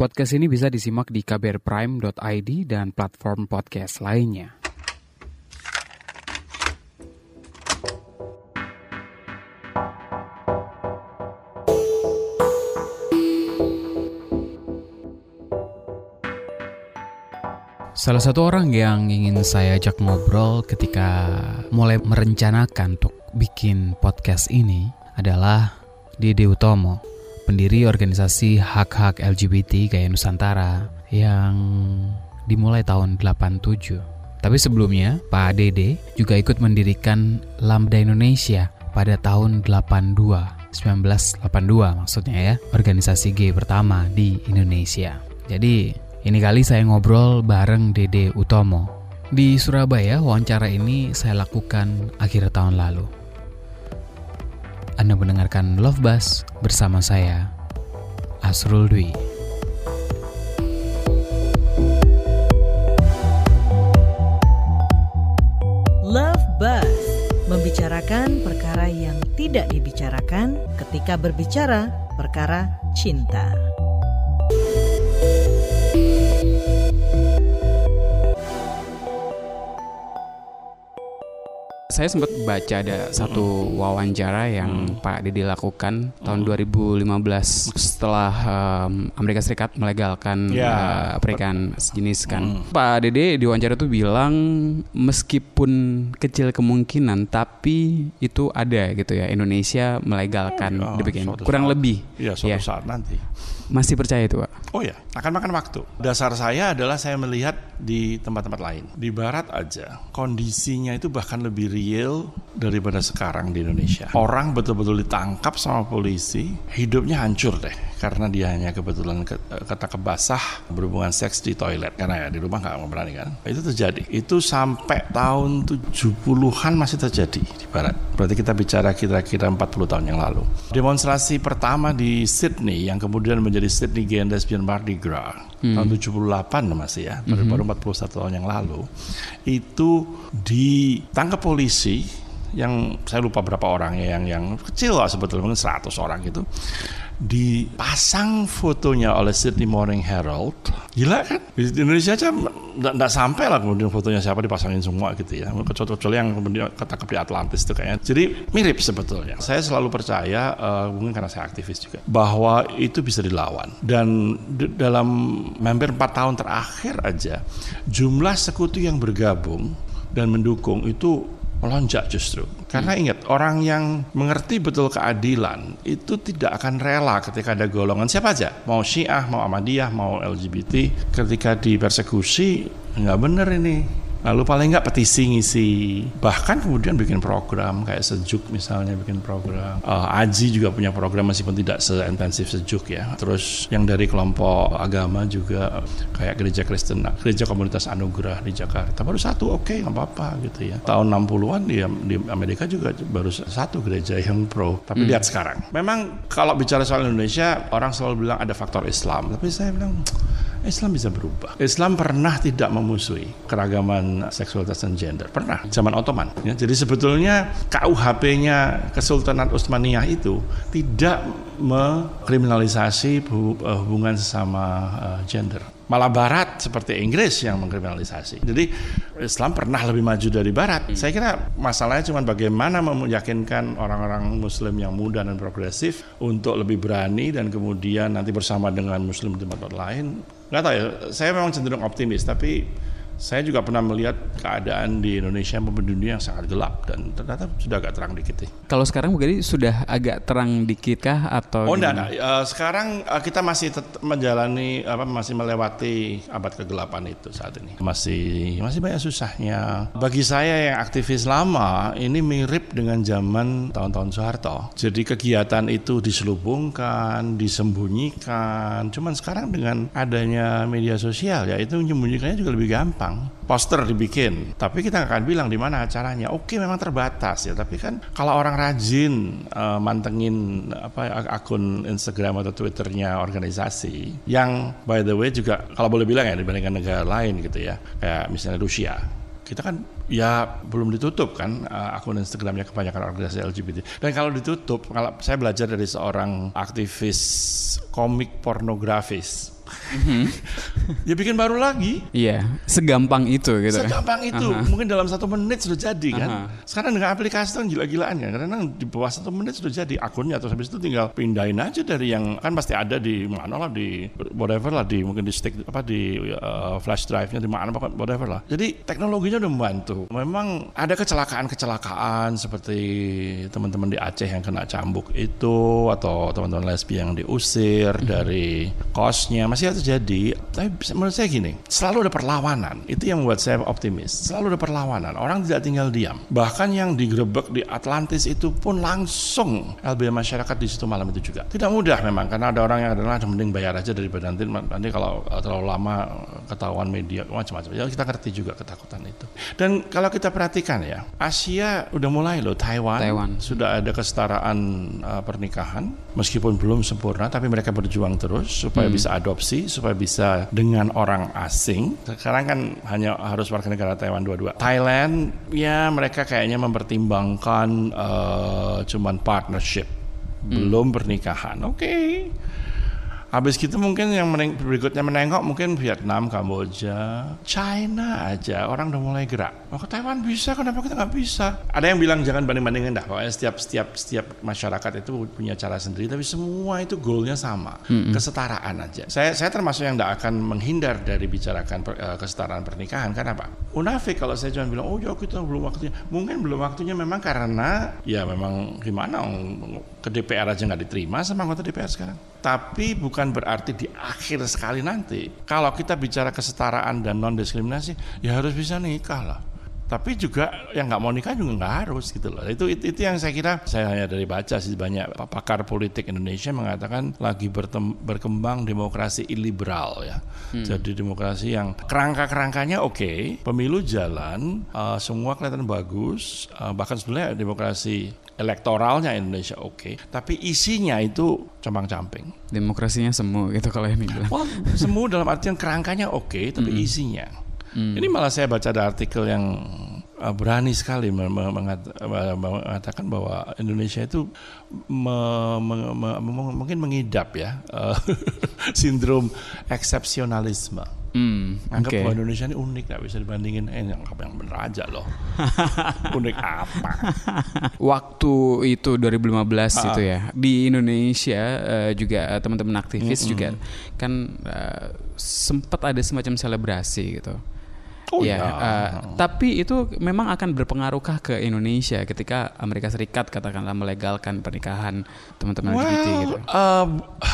Podcast ini bisa disimak di kbrprime.id dan platform podcast lainnya. Salah satu orang yang ingin saya ajak ngobrol ketika mulai merencanakan untuk bikin podcast ini adalah Dede Utomo, pendiri organisasi hak-hak LGBT Gaya Nusantara yang dimulai tahun 87. Tapi sebelumnya, Pak Dede juga ikut mendirikan Lambda Indonesia pada tahun 82, 1982 maksudnya ya, organisasi gay pertama di Indonesia. Jadi, ini kali saya ngobrol bareng Dede Utomo. Di Surabaya, wawancara ini saya lakukan akhir tahun lalu. Anda mendengarkan Love Bus bersama saya, Asrul Dwi. Love Buzz membicarakan perkara yang tidak dibicarakan ketika berbicara perkara cinta. Saya sempat baca ada satu wawancara yang hmm. Pak Didi lakukan tahun 2015 setelah um, Amerika Serikat melegalkan yeah. uh, pernikahan sejenis kan. Hmm. Pak Dede di wawancara itu bilang meskipun kecil kemungkinan tapi itu ada gitu ya Indonesia melegalkan oh, kurang saat, lebih. Iya suatu ya. saat nanti. Masih percaya itu Pak? Oh ya, akan makan waktu. Dasar saya adalah saya melihat di tempat-tempat lain. Di barat aja, kondisinya itu bahkan lebih real daripada sekarang di Indonesia. Orang betul-betul ditangkap sama polisi, hidupnya hancur deh karena dia hanya kebetulan kata kebasah berhubungan seks di toilet. Karena ya di rumah nggak berani kan. Itu terjadi. Itu sampai tahun 70-an masih terjadi di barat. Berarti kita bicara kira-kira 40 tahun yang lalu. Demonstrasi pertama di Sydney yang kemudian menjadi Sydney Gay and Lesbian Mardi Gras. Hmm. tahun 78 masih ya baru hmm. baru 41 tahun yang lalu. Itu ditangkap polisi yang saya lupa berapa orang ya yang yang kecil lah sebetulnya mungkin 100 orang gitu dipasang fotonya oleh Sydney Morning Herald. Gila kan? Di Indonesia aja nggak sampai lah kemudian fotonya siapa dipasangin semua gitu ya. Kecuali yang kemudian ketangkep di Atlantis itu kayaknya. Jadi mirip sebetulnya. Saya selalu percaya, uh, mungkin karena saya aktivis juga, bahwa itu bisa dilawan. Dan dalam hampir 4 tahun terakhir aja, jumlah sekutu yang bergabung dan mendukung itu melonjak justru. Karena hmm. ingat, orang yang mengerti betul keadilan itu tidak akan rela ketika ada golongan siapa aja, mau Syiah, mau Ahmadiyah, mau LGBT, ketika dipersekusi, nggak bener ini Lalu paling nggak petisi ngisi, bahkan kemudian bikin program kayak Sejuk misalnya bikin program. Uh, Aji juga punya program meskipun tidak seintensif Sejuk ya. Terus yang dari kelompok agama juga kayak Gereja Kristen, Gereja Komunitas Anugerah di Jakarta baru satu oke okay, nggak apa-apa gitu ya. Tahun 60-an di, di Amerika juga baru satu gereja yang pro. Tapi hmm. lihat sekarang, memang kalau bicara soal Indonesia orang selalu bilang ada faktor Islam, tapi saya bilang Islam bisa berubah. Islam pernah tidak memusuhi keragaman seksualitas dan gender. Pernah, zaman Ottoman. Ya, jadi sebetulnya KUHP-nya Kesultanan Utsmaniyah itu tidak mengkriminalisasi eh, hubungan sesama uh, gender. Malah Barat seperti Inggris yang mengkriminalisasi. Jadi Islam pernah lebih maju dari Barat. Hmm. Saya kira masalahnya cuma bagaimana meyakinkan orang-orang Muslim yang muda dan progresif untuk lebih berani dan kemudian nanti bersama dengan Muslim di tempat lain. Nggak tahu ya, saya memang cenderung optimis, tapi saya juga pernah melihat keadaan di Indonesia maupun dunia yang sangat gelap dan ternyata sudah agak terang dikit. Ya. Kalau sekarang berarti sudah agak terang dikit kah atau? Oh enggak, Uh, sekarang uh, kita masih menjalani apa masih melewati abad kegelapan itu saat ini. Masih masih banyak susahnya. Bagi saya yang aktivis lama ini mirip dengan zaman tahun-tahun Soeharto. Jadi kegiatan itu diselubungkan, disembunyikan. Cuman sekarang dengan adanya media sosial ya itu menyembunyikannya juga lebih gampang poster dibikin. Tapi kita nggak akan bilang di mana acaranya. Oke memang terbatas ya. Tapi kan kalau orang rajin uh, mantengin apa akun Instagram atau Twitternya organisasi yang by the way juga kalau boleh bilang ya dibandingkan negara lain gitu ya kayak misalnya Rusia kita kan ya belum ditutup kan uh, akun Instagramnya kebanyakan organisasi LGBT. Dan kalau ditutup, kalau saya belajar dari seorang aktivis komik pornografis ya bikin baru lagi. Iya, segampang itu gitu. kan? Segampang itu, mungkin dalam satu menit sudah jadi kan. Aha. Sekarang dengan aplikasi itu gila-gilaan kan, karena di bawah satu menit sudah jadi akunnya, terus habis itu tinggal pindahin aja dari yang kan pasti ada di mana lah di whatever lah di mungkin di stick apa di uh, flash drive-nya di mana pokoknya whatever lah. Jadi teknologinya udah membantu. Memang ada kecelakaan-kecelakaan seperti teman-teman di Aceh yang kena cambuk itu atau teman-teman lesbi yang diusir dari kosnya masih terjadi. Tapi menurut saya gini, selalu ada perlawanan. Itu yang membuat saya optimis. Selalu ada perlawanan. Orang tidak tinggal diam. Bahkan yang digerebek di Atlantis itu pun langsung LBH masyarakat di situ malam itu juga. Tidak mudah memang karena ada orang yang adalah "Ah, mending bayar aja daripada nanti nanti kalau terlalu lama ketahuan media macam-macam. Ya kita ngerti juga ketakutan itu. Dan kalau kita perhatikan ya, Asia udah mulai loh Taiwan, Taiwan. sudah ada kesetaraan uh, pernikahan meskipun belum sempurna tapi mereka berjuang terus supaya bisa adopsi, supaya bisa dengan orang asing. Sekarang kan hanya harus warga negara Taiwan dua-dua. Thailand ya mereka kayaknya mempertimbangkan uh, cuman partnership, belum pernikahan. Oke. Habis gitu mungkin yang meneng- berikutnya menengok mungkin Vietnam, Kamboja, China aja orang udah mulai gerak. Oh ke Taiwan bisa, kenapa kita nggak bisa? Ada yang bilang jangan banding-bandingin dah. Pokoknya setiap setiap setiap masyarakat itu punya cara sendiri, tapi semua itu goalnya sama, kesetaraan aja. Saya saya termasuk yang tidak akan menghindar dari bicarakan per- eh, kesetaraan pernikahan. Kenapa? Munafik kalau saya cuma bilang oh ya kita belum waktunya. Mungkin belum waktunya memang karena ya memang gimana ke DPR aja nggak diterima sama anggota DPR sekarang. Tapi bukan berarti di akhir sekali nanti kalau kita bicara kesetaraan dan non diskriminasi ya harus bisa nikah lah. Tapi juga yang nggak mau nikah juga nggak harus gitu loh. Itu, itu itu yang saya kira saya hanya dari baca sih banyak pakar politik Indonesia mengatakan lagi bertem- berkembang demokrasi iliberal ya. Jadi demokrasi yang kerangka-kerangkanya oke, pemilu jalan, eh, semua kelihatan bagus, eh, bahkan sebenarnya demokrasi elektoralnya Indonesia oke, tapi isinya itu compang-camping. Demokrasinya semu gitu kalau ini bilang. Wah, semu dalam artian kerangkanya oke, tapi isinya. Ini malah saya baca ada artikel yang uh, berani sekali uh, mengatakan bahwa Indonesia itu me- me- me- me- mungkin mengidap ya uh, sindrom eksepsionalisme. Hmm, Anggap oke. bahwa Indonesia ini unik, nggak bisa dibandingin. Eh, yang yang bener aja loh. unik apa? Waktu itu 2015 Ah. itu ya di Indonesia eh, juga eh, teman-teman aktivis juga kan eh, sempat ada semacam selebrasi gitu. Oh ya, ya. eh, tapi itu memang akan berpengaruhkah ke Indonesia ketika Amerika Serikat katakanlah melegalkan pernikahan teman-teman LGBT gitu? uh,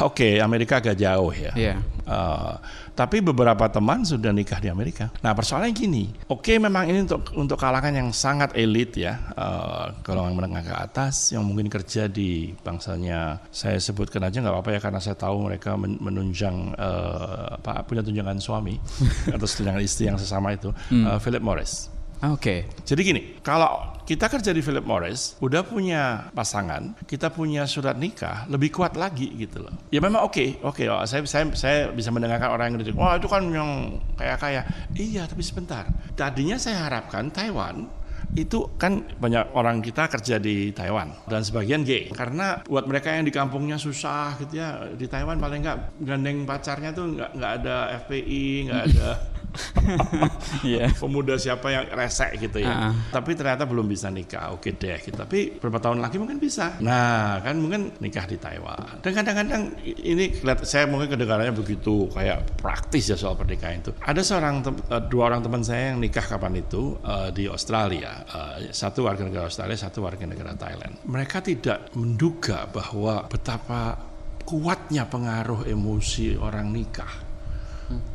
oke Amerika agak jauh ya. Iya. Uh, tapi beberapa teman sudah nikah di Amerika. Nah persoalannya gini, oke memang ini untuk untuk kalangan yang sangat elit ya, uh, golongan menengah ke atas yang mungkin kerja di bangsanya saya sebutkan aja nggak apa-apa ya karena saya tahu mereka men- menunjang uh, apa punya tunjangan suami atau tunjangan istri yang sesama itu, uh, Philip Morris. Ah, Oke. Jadi gini, kalau kita kerja di Philip Morris, udah punya pasangan, kita punya surat nikah, lebih kuat lagi gitu loh. Ya memang oke, oke. oh, saya, saya saya bisa mendengarkan orang yang kritik, wah itu kan yang kaya kaya. Iya, tapi sebentar. Tadinya saya harapkan Taiwan itu kan banyak orang kita kerja di Taiwan dan sebagian gay karena buat mereka yang di kampungnya susah gitu ya di Taiwan paling nggak gandeng pacarnya tuh nggak nggak ada FPI nggak ada Iya. pemuda siapa yang resek gitu ya. Ah. Tapi ternyata belum bisa nikah. Oke deh. gitu. Tapi beberapa tahun lagi mungkin bisa. Nah, kan mungkin nikah di Taiwan. Dan kadang-kadang ini saya mungkin kedengarannya begitu kayak praktis ya soal pernikahan itu. Ada seorang eh, dua orang teman saya yang nikah kapan itu eh, di Australia. Eh, satu warga negara Australia, satu warga negara Thailand. Mereka tidak menduga bahwa betapa kuatnya pengaruh emosi orang nikah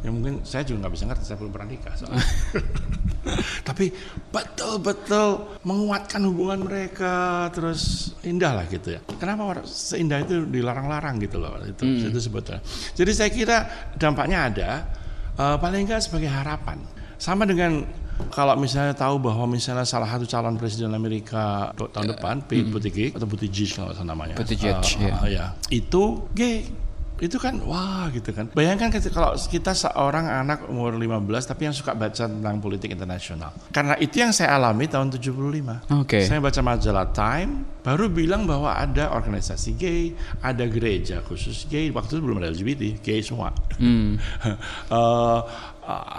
Ya mungkin saya juga nggak bisa ngerti, saya belum pernah nikah soalnya. Tapi betul-betul menguatkan hubungan mereka, terus indah lah gitu ya. Kenapa seindah itu dilarang-larang gitu loh, itu, itu sebetulnya. Jadi saya kira dampaknya ada, eh, paling nggak sebagai harapan. Sama dengan kalau misalnya tahu bahwa misalnya salah satu calon presiden Amerika tahun depan, Pete Buttigieg atau Buttigieg kalau namanya, Buttigieg, Eh, iya. eh, ya, itu gay Itu kan wah gitu kan. Bayangkan kalau kita seorang anak umur 15 tapi yang suka baca tentang politik internasional. Karena itu yang saya alami tahun 75. Oke. Saya baca majalah Time baru bilang bahwa ada organisasi gay, ada gereja khusus gay. Waktu itu belum ada LGBT, gay semua. Hmm. Eh,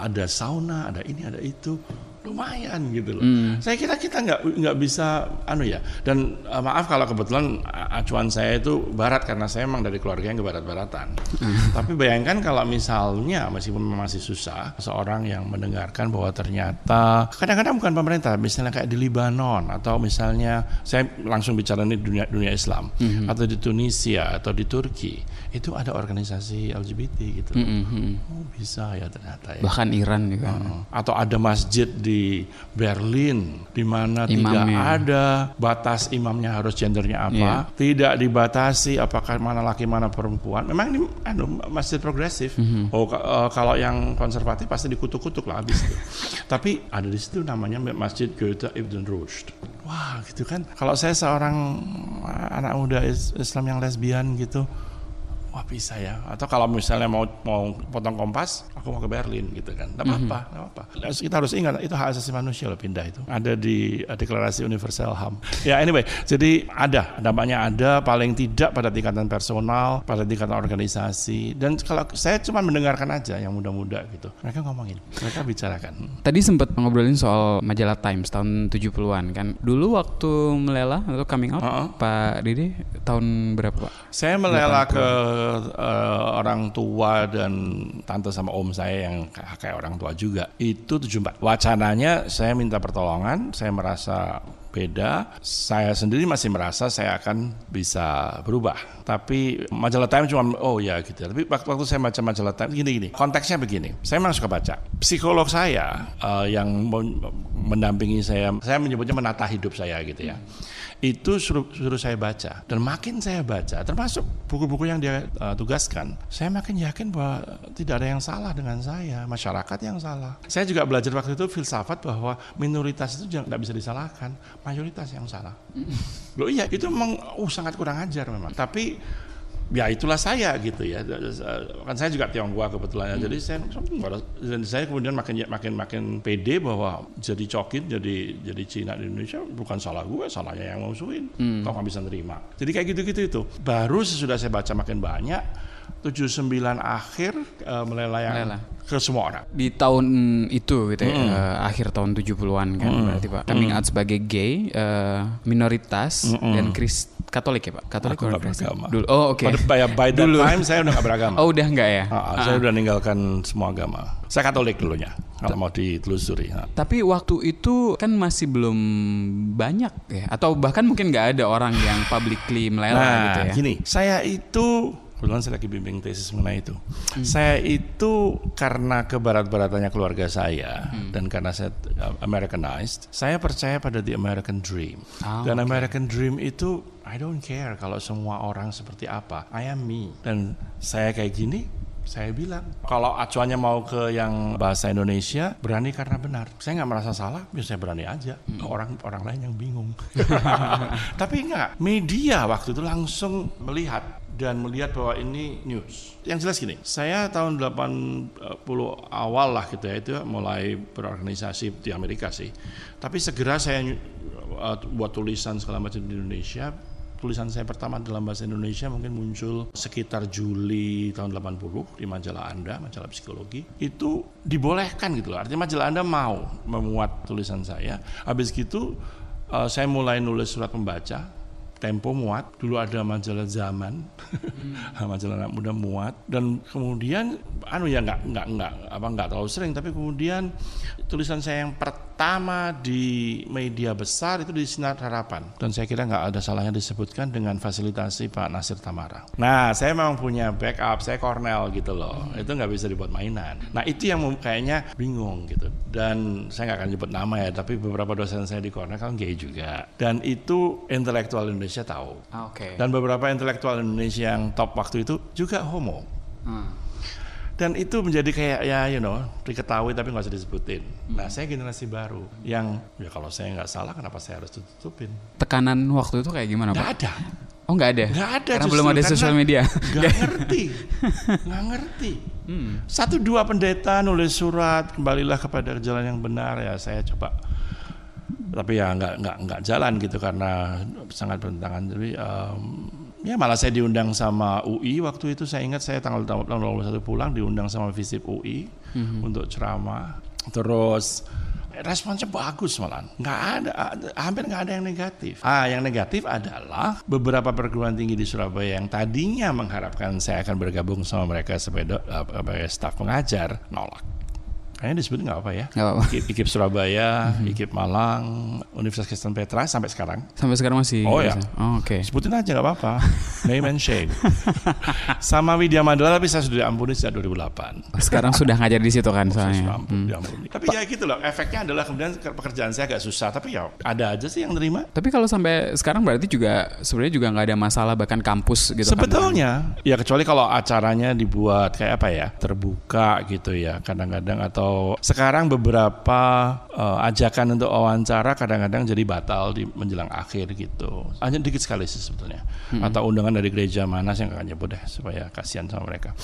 ada sauna, ada ini, ada itu. Lumayan gitu loh. Saya kira kita nggak nggak bisa anu ya. Dan eh, maaf kalau kebetulan a- acuan saya itu barat karena saya emang dari keluarga yang kebarat-baratan. Tapi bayangkan kalau misalnya meskipun masih susah, seorang yang mendengarkan bahwa ternyata kadang-kadang bukan pemerintah, misalnya kayak di Libanon atau misalnya saya langsung bicara ini dunia dunia Islam atau di Tunisia atau di Turki itu ada organisasi LGBT gitu. loh. Hmm, hmm. Oh bisa ya ternyata ya. Bahkan Iran juga. Heeh. Atau ada masjid di Berlin di mana tidak ada batas imamnya harus gendernya apa, Iya. tidak dibatasi apakah mana laki mana perempuan. Memang ini anu, masjid progresif. Mhm. Oh ka- eh, kalau yang konservatif pasti dikutuk-kutuk lah habis itu. Tapi ada di situ namanya Masjid Goethe Ibn Rushd. Wah gitu kan. Kalau saya seorang anak muda is- Islam yang lesbian gitu, wah bisa ya. Atau kalau misalnya mau mau potong kompas aku mau ke Berlin gitu kan. Nggak apa-apa nggak apa-apa. Kita harus ingat itu hak asasi manusia loh pindah itu. Ada di eh, deklarasi universal HAM. Ya anyway jadi ada dampaknya ada paling tidak pada tingkatan personal pada tingkatan organisasi. Dan kalau saya cuma mendengarkan aja yang muda-muda gitu. Mereka ngomongin mereka bicarakan. Tadi sempat ngobrolin soal majalah Times tahun 70-an kan. Dulu waktu melela atau coming out Heeh. Pak Didi tahun berapa? Pak? Saya melela ke eh, orang tua dan tante sama om saya yang kayak orang tua juga. Itu 74. Wacananya saya minta pertolongan, saya merasa beda. Saya sendiri masih merasa saya akan bisa berubah. Tapi majalah Time cuma oh ya gitu. Tapi waktu, waktu saya baca majalah Time gini gini. Konteksnya begini. Saya memang suka baca. Psikolog saya eh, yang men- mendampingi saya, saya menyebutnya menata hidup saya gitu ya itu suruh, suruh saya baca. Dan makin saya baca termasuk buku-buku yang dia uh, tugaskan saya makin yakin bahwa tidak ada yang salah dengan saya masyarakat yang salah. Saya juga belajar waktu itu filsafat bahwa minoritas itu tidak bisa disalahkan mayoritas yang salah. Loh iya itu memang uh, sangat kurang ajar memang. Tapi ya itulah saya gitu ya. Kan saya juga Tionghoa kebetulan ya. jadi saya dan saya kemudian makin makin makin pede bahwa jadi cokin jadi jadi Cina di Indonesia bukan salah gue salahnya yang musuhin. Kok nggak bisa nerima? Jadi kayak gitu-gitu itu. Baru sesudah saya baca makin banyak 79 akhir eh, melelayang Melela. ke semua orang Di tahun itu gitu ya, eh, akhir tahun 70-an kan berarti Pak. Coming out sebagai gay, eh, minoritas dan Kris Katolik ya Pak? Katolik Aku Kristen? beragama. Dulu. Oh, oke. Pada by, by that Dulu. time saya udah nggak beragama Oh, udah enggak ya? Ah, saya udah ninggalkan semua agama saya Katolik dulunya kalau mau ditelusuri Ah. Tapi waktu itu kan masih belum banyak ya, atau bahkan mungkin nggak ada orang yang publicly melela Nah, gitu ya. gini, saya itu kebetulan saya lagi bimbing tesis mengenai itu. Saya itu karena kebarat-baratannya keluarga saya dan karena saya uh, Americanized, saya percaya pada the American dream. Ah, dan oke. American dream itu I don't care kalau semua orang seperti apa. I am me. Dan saya kayak gini, saya bilang kalau acuannya mau ke yang bahasa Indonesia berani karena benar saya nggak merasa salah ya saya berani aja orang orang lain yang bingung tapi enggak media waktu itu langsung melihat dan melihat bahwa ini news yang jelas gini saya tahun 80 awal lah gitu ya itu mulai berorganisasi di Amerika sih tapi segera saya uh, buat tulisan segala macam di Indonesia tulisan saya pertama dalam bahasa Indonesia mungkin muncul sekitar Juli tahun 80 di majalah Anda, majalah psikologi. Itu dibolehkan gitu loh. Artinya majalah Anda mau memuat tulisan saya. Habis gitu eh, saya mulai nulis surat pembaca. Tempo muat, dulu ada majalah Zaman, majalah anak muda muat, dan kemudian, anu ya nggak nggak nggak apa nggak terlalu sering, tapi kemudian tulisan saya yang pertama di media besar itu di Sinar Harapan, dan saya kira nggak ada salahnya disebutkan dengan fasilitasi Pak Nasir Tamara. Nah, saya memang punya backup, saya Cornell gitu loh, itu nggak bisa dibuat mainan. Nah itu yang kayaknya bingung gitu, dan saya nggak akan nyebut nama ya, tapi beberapa dosen saya di Cornell kan gay juga, dan itu intelektual Indonesia tahu. Ah, Oke. Dan beberapa intelektual Indonesia yang top waktu itu juga homo. Hmm. Dan itu menjadi kayak ya you know diketahui tapi nggak usah disebutin. Nah saya generasi baru yang ya kalau saya nggak salah kenapa saya harus tutupin? Tekanan waktu itu kayak gimana Nggak Pak? ada, Oh nggak ada. Nggak ada Karena belum ada sosial media. Nggak ngerti, nggak ngerti. Hmm. Satu dua pendeta nulis surat kembalilah kepada jalan yang benar ya saya coba tapi ya nggak nggak nggak jalan gitu karena sangat bertentangan tapi em, ya malah saya diundang sama UI waktu itu saya ingat saya tanggal tanggal 21 pulang diundang sama visip UI untuk ceramah. Terus responsnya bagus malah nggak ada hampir nggak ada yang negatif. Ah yang negatif adalah beberapa perguruan tinggi di Surabaya yang tadinya mengharapkan saya akan bergabung sama mereka sebagai, sebagai staf pengajar nolak kayaknya disebut nggak apa ya Nggak apa-apa. IKIP, IKIP Surabaya, IKIP Malang, Universitas Kristen Petra sampai sekarang. Sampai sekarang masih. Oh, ya. Oh, Oke. Sebutin aja nggak apa-apa. Name and shame. Sama Widya Mandala tapi saya sudah diampuni sejak 2008. Sekarang sudah ngajar di situ kan Saya soalnya. sudah ampun, diampuni. Tapi ya gitu loh, efeknya adalah kemudian ke- pekerjaan saya agak susah. Tapi ya ada aja sih yang terima. Tapi kalau sampai sekarang berarti juga sebenarnya juga nggak ada masalah bahkan kampus gitu kan. Sebetulnya, ya kecuali kalau acaranya dibuat kayak apa ya, terbuka gitu ya, kadang-kadang atau sekarang beberapa eh, ajakan untuk wawancara kadang-kadang jadi batal di menjelang akhir gitu. Hanya dikit sekali sih sebetulnya. Atau undangan dari gereja mana sih yang akan nyebut deh supaya kasihan sama mereka.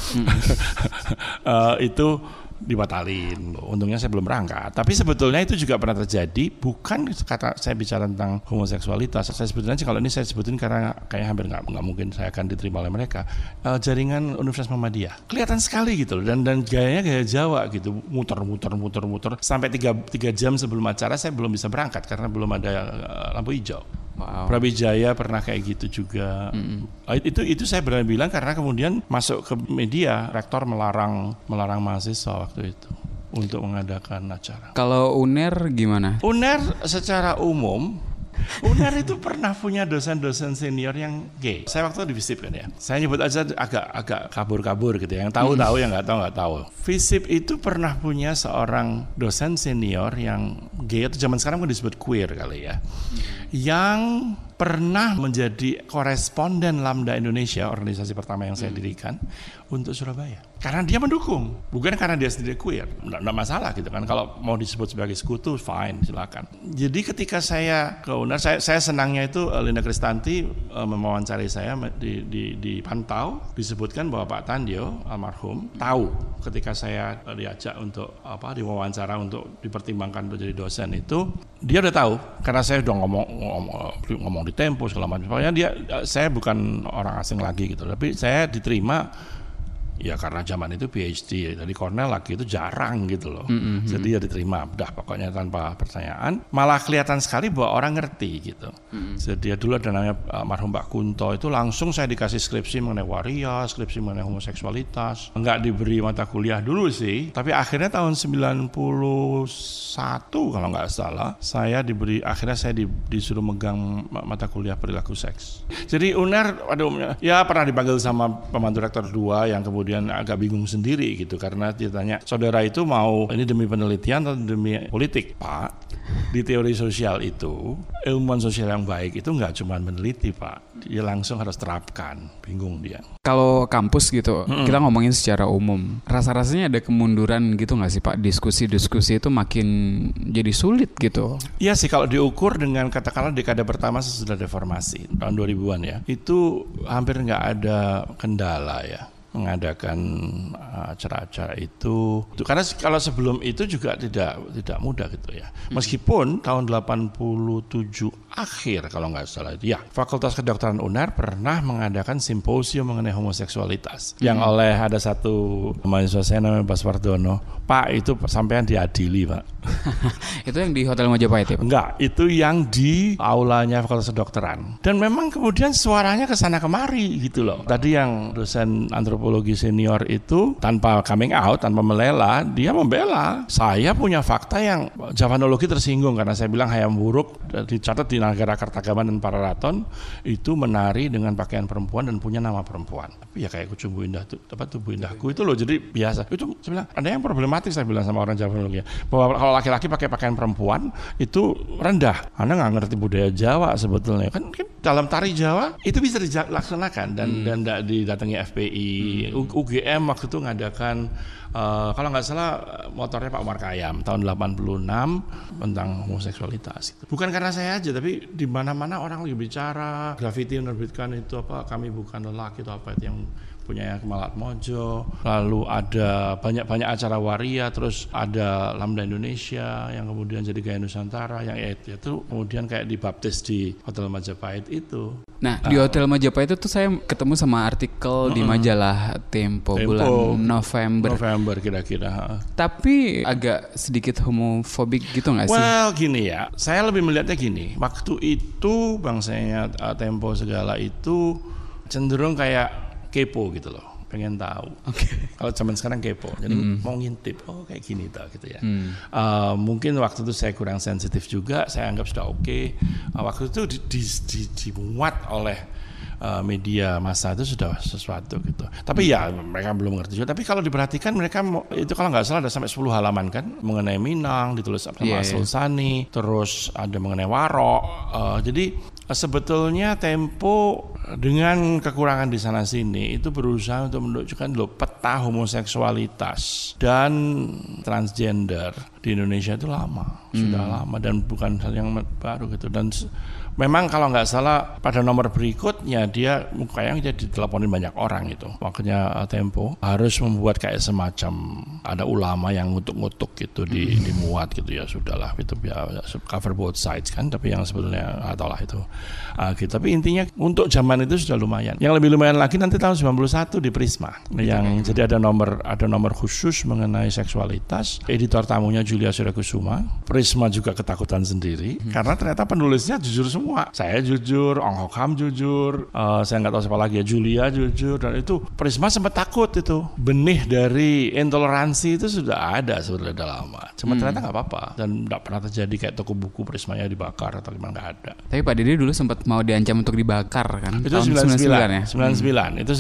Eh, itu dibatalin. Untungnya saya belum berangkat. Tapi sebetulnya itu juga pernah terjadi. Bukan kata saya bicara tentang homoseksualitas. Saya sebetulnya kalau ini saya sebutin karena kayak hampir nggak nggak mungkin saya akan diterima oleh mereka. Eh, jaringan Universitas Muhammadiyah kelihatan sekali gitu loh. Dan dan gayanya gaya Jawa gitu. Muter muter muter muter sampai tiga, tiga jam sebelum acara saya belum bisa berangkat karena belum ada eh, lampu hijau. Wow. Brawijaya pernah kayak gitu juga. Ah, Itu itu saya berani bilang karena kemudian masuk ke media rektor melarang melarang mahasiswa waktu itu untuk mengadakan acara. Kalau UNER gimana? UNER secara umum UNER itu pernah punya dosen-dosen senior yang gay. Saya waktu itu di FISIP kan ya. Saya nyebut aja agak agak kabur-kabur gitu ya. Yang tahu tahu, yang nggak tahu nggak tahu. FISIP itu pernah punya seorang dosen senior yang gay atau zaman sekarang kan disebut queer kali ya. Yang pernah menjadi koresponden Lambda Indonesia, organisasi pertama yang saya dirikan untuk Surabaya. Karena dia mendukung, bukan karena dia sendiri queer. Nggak, nggak masalah gitu kan. Kalau mau disebut sebagai sekutu, fine, silakan. Jadi ketika saya ke UNER, saya, saya senangnya itu eh, Linda Kristanti eh, mewawancari saya di, di, di Pantau, disebutkan bahwa Pak Tandio, almarhum, tahu ketika saya eh, diajak untuk apa diwawancara untuk dipertimbangkan untuk jadi dosen itu, dia udah tahu karena saya udah ngomong ngomong, ngomong di Tempo segala macam. Pokoknya dia eh, saya bukan orang asing lagi gitu, tapi saya diterima ya karena zaman itu PhD dari Cornell lagi itu jarang gitu loh. Jadi ya diterima, udah pokoknya tanpa pertanyaan. Malah kelihatan sekali bahwa orang ngerti gitu. Jadi ya dulu ada namanya uh, marhum Pak Kunto itu langsung saya dikasih skripsi mengenai waria, skripsi mengenai homoseksualitas. Enggak diberi mata kuliah dulu sih, tapi akhirnya tahun 91 kalau nggak salah, saya diberi akhirnya saya di- disuruh megang ma- mata kuliah perilaku seks. Jadi UNER umumnya ya pernah dipanggil sama pembantu rektor dua yang kemudian agak bingung sendiri gitu karena dia tanya saudara itu mau ini demi penelitian atau demi politik pak di teori sosial itu ilmuwan sosial yang baik itu nggak cuma meneliti pak dia langsung harus terapkan bingung dia Kalau kampus gitu, kita ngomongin secara umum. Rasa-rasanya ada kemunduran gitu nggak sih Pak? Diskusi-diskusi itu makin jadi sulit gitu. Iya sih kalau diukur dengan katakanlah dekade pertama sesudah reformasi tahun 2000-an ya itu hampir nggak ada kendala ya mengadakan uh, acara-acara itu. Karena kalau sebelum itu juga tidak tidak mudah gitu ya. Meskipun tahun 87 akhir kalau nggak salah itu ya Fakultas Kedokteran UNER pernah mengadakan simposium mengenai homoseksualitas yang oleh ada satu mahasiswa saya namanya Bas Wardono. Pak itu sampean diadili pak. itu yang di Hotel Majapahit ya Pak? Enggak, itu yang di aulanya Fakultas Kedokteran. Dan memang kemudian suaranya ke sana kemari gitu loh. Tadi yang dosen antropologi senior itu tanpa coming out, tanpa melela, dia membela. Saya punya fakta yang Javanologi tersinggung karena saya bilang hayam buruk dicatat di negara Kartagaman dan Pararaton itu menari dengan pakaian perempuan dan punya nama perempuan. Tapi ya kayak kucumbu indah tuh, apa tubuh indahku itu loh jadi biasa. Itu saya bilang ada yang problematik saya bilang sama orang Javanologi bahwa kalau laki-laki pakai pakaian perempuan itu rendah. Anda nggak ngerti budaya Jawa sebetulnya kan, kan dalam tari Jawa itu bisa dilaksanakan dan dan tidak didatangi FPI. U- UGM waktu itu ngadakan eh, kalau nggak salah motornya Pak Umar Kayam tahun 86 tentang homoseksualitas. Bukan karena saya aja tapi di mana-mana orang lagi bicara, graffiti menerbitkan itu apa kami bukan lelaki itu apa itu yang punya Kemalat Mojo, lalu ada banyak-banyak acara waria, terus ada Lambda Indonesia yang kemudian jadi gaya Nusantara, yang itu, itu kemudian kayak dibaptis di Hotel Majapahit itu. Nah, di Hotel Majapahit itu tuh saya ketemu sama artikel di majalah Tempo, Tempo. bulan November. November kira-kira. Tapi agak sedikit homofobik gitu nggak sih? Well, gini ya, saya lebih melihatnya gini. Waktu itu bangsanya uh, Tempo segala itu cenderung kayak kepo gitu loh, pengen tahu. Oke. Kalau zaman sekarang kepo, jadi mau ngintip, oh kayak gini tak gitu ya. Hmm. Uh, mungkin waktu itu saya kurang sensitif juga, saya anggap sudah oke. Uh, waktu itu di, di, di, dimuat oleh uh, media massa itu sudah sesuatu gitu. Tapi ya mereka belum ngerti juga. Tapi kalau diperhatikan mereka itu kalau nggak salah ada sampai 10 halaman kan mengenai Minang ditulis sama Iya, Asrul Sani, terus ada mengenai Warok. Uh, jadi sebetulnya Tempo dengan kekurangan di sana sini itu berusaha untuk menunjukkan loh peta homoseksualitas dan transgender di Indonesia itu lama sudah lama dan bukan hal yang baru gitu. Dan memang kalau nggak salah pada nomor berikutnya dia kayaknya dia diteleponin banyak orang itu makanya uh, Tempo harus membuat kayak semacam ada ulama yang ngutuk-ngutuk gitu di dimuat gitu. Ya sudahlah itu ya cover both sides kan tapi yang sebetulnya tahu lah itu. Ah, gitu. tapi intinya untuk zaman itu sudah lumayan. Yang lebih lumayan lagi nanti tahun 91 di Prisma yang jadi ada nomor ada nomor khusus mengenai seksualitas. Editor tamunya Julia Surakusuma Prisma juga ketakutan sendiri karena ternyata penulisnya jujur semua. Saya jujur Ong Hok Ham jujur eh, saya nggak tahu siapa lagi ya Julia jujur dan itu Prisma sempat takut itu. Benih dari intoleransi itu sudah ada sebenarnya udah lama. Cuma ternyata nggak apa-apa. Dan nggak pernah terjadi kayak toko buku Prismanya dibakar atau gimana nggak ada. Tapi Pak Dede dulu sempat mau diancam untuk dibakar kan? itu Tahun 99, 99 ya? 99 itu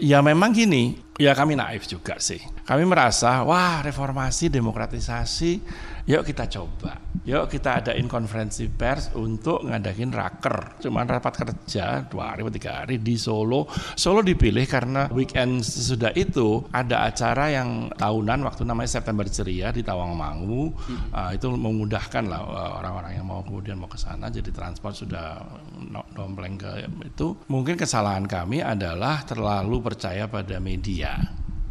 99 ya memang gini ya kami naif juga sih. Kami merasa wah reformasi demokratisasi yuk kita coba yuk kita adain konferensi pers untuk ngadain raker. Cuman rapat kerja dua hari atau tiga hari di Solo. Solo dipilih karena weekend sesudah itu ada acara yang tahunan waktu namanya September Ceria di Tawangmangu. Ah, itu memudahkan lah uh, orang-orang yang mau kemudian mau ke sana. Jadi transport sudah dompleng ke itu. Mungkin kesalahan kami adalah terlalu percaya pada media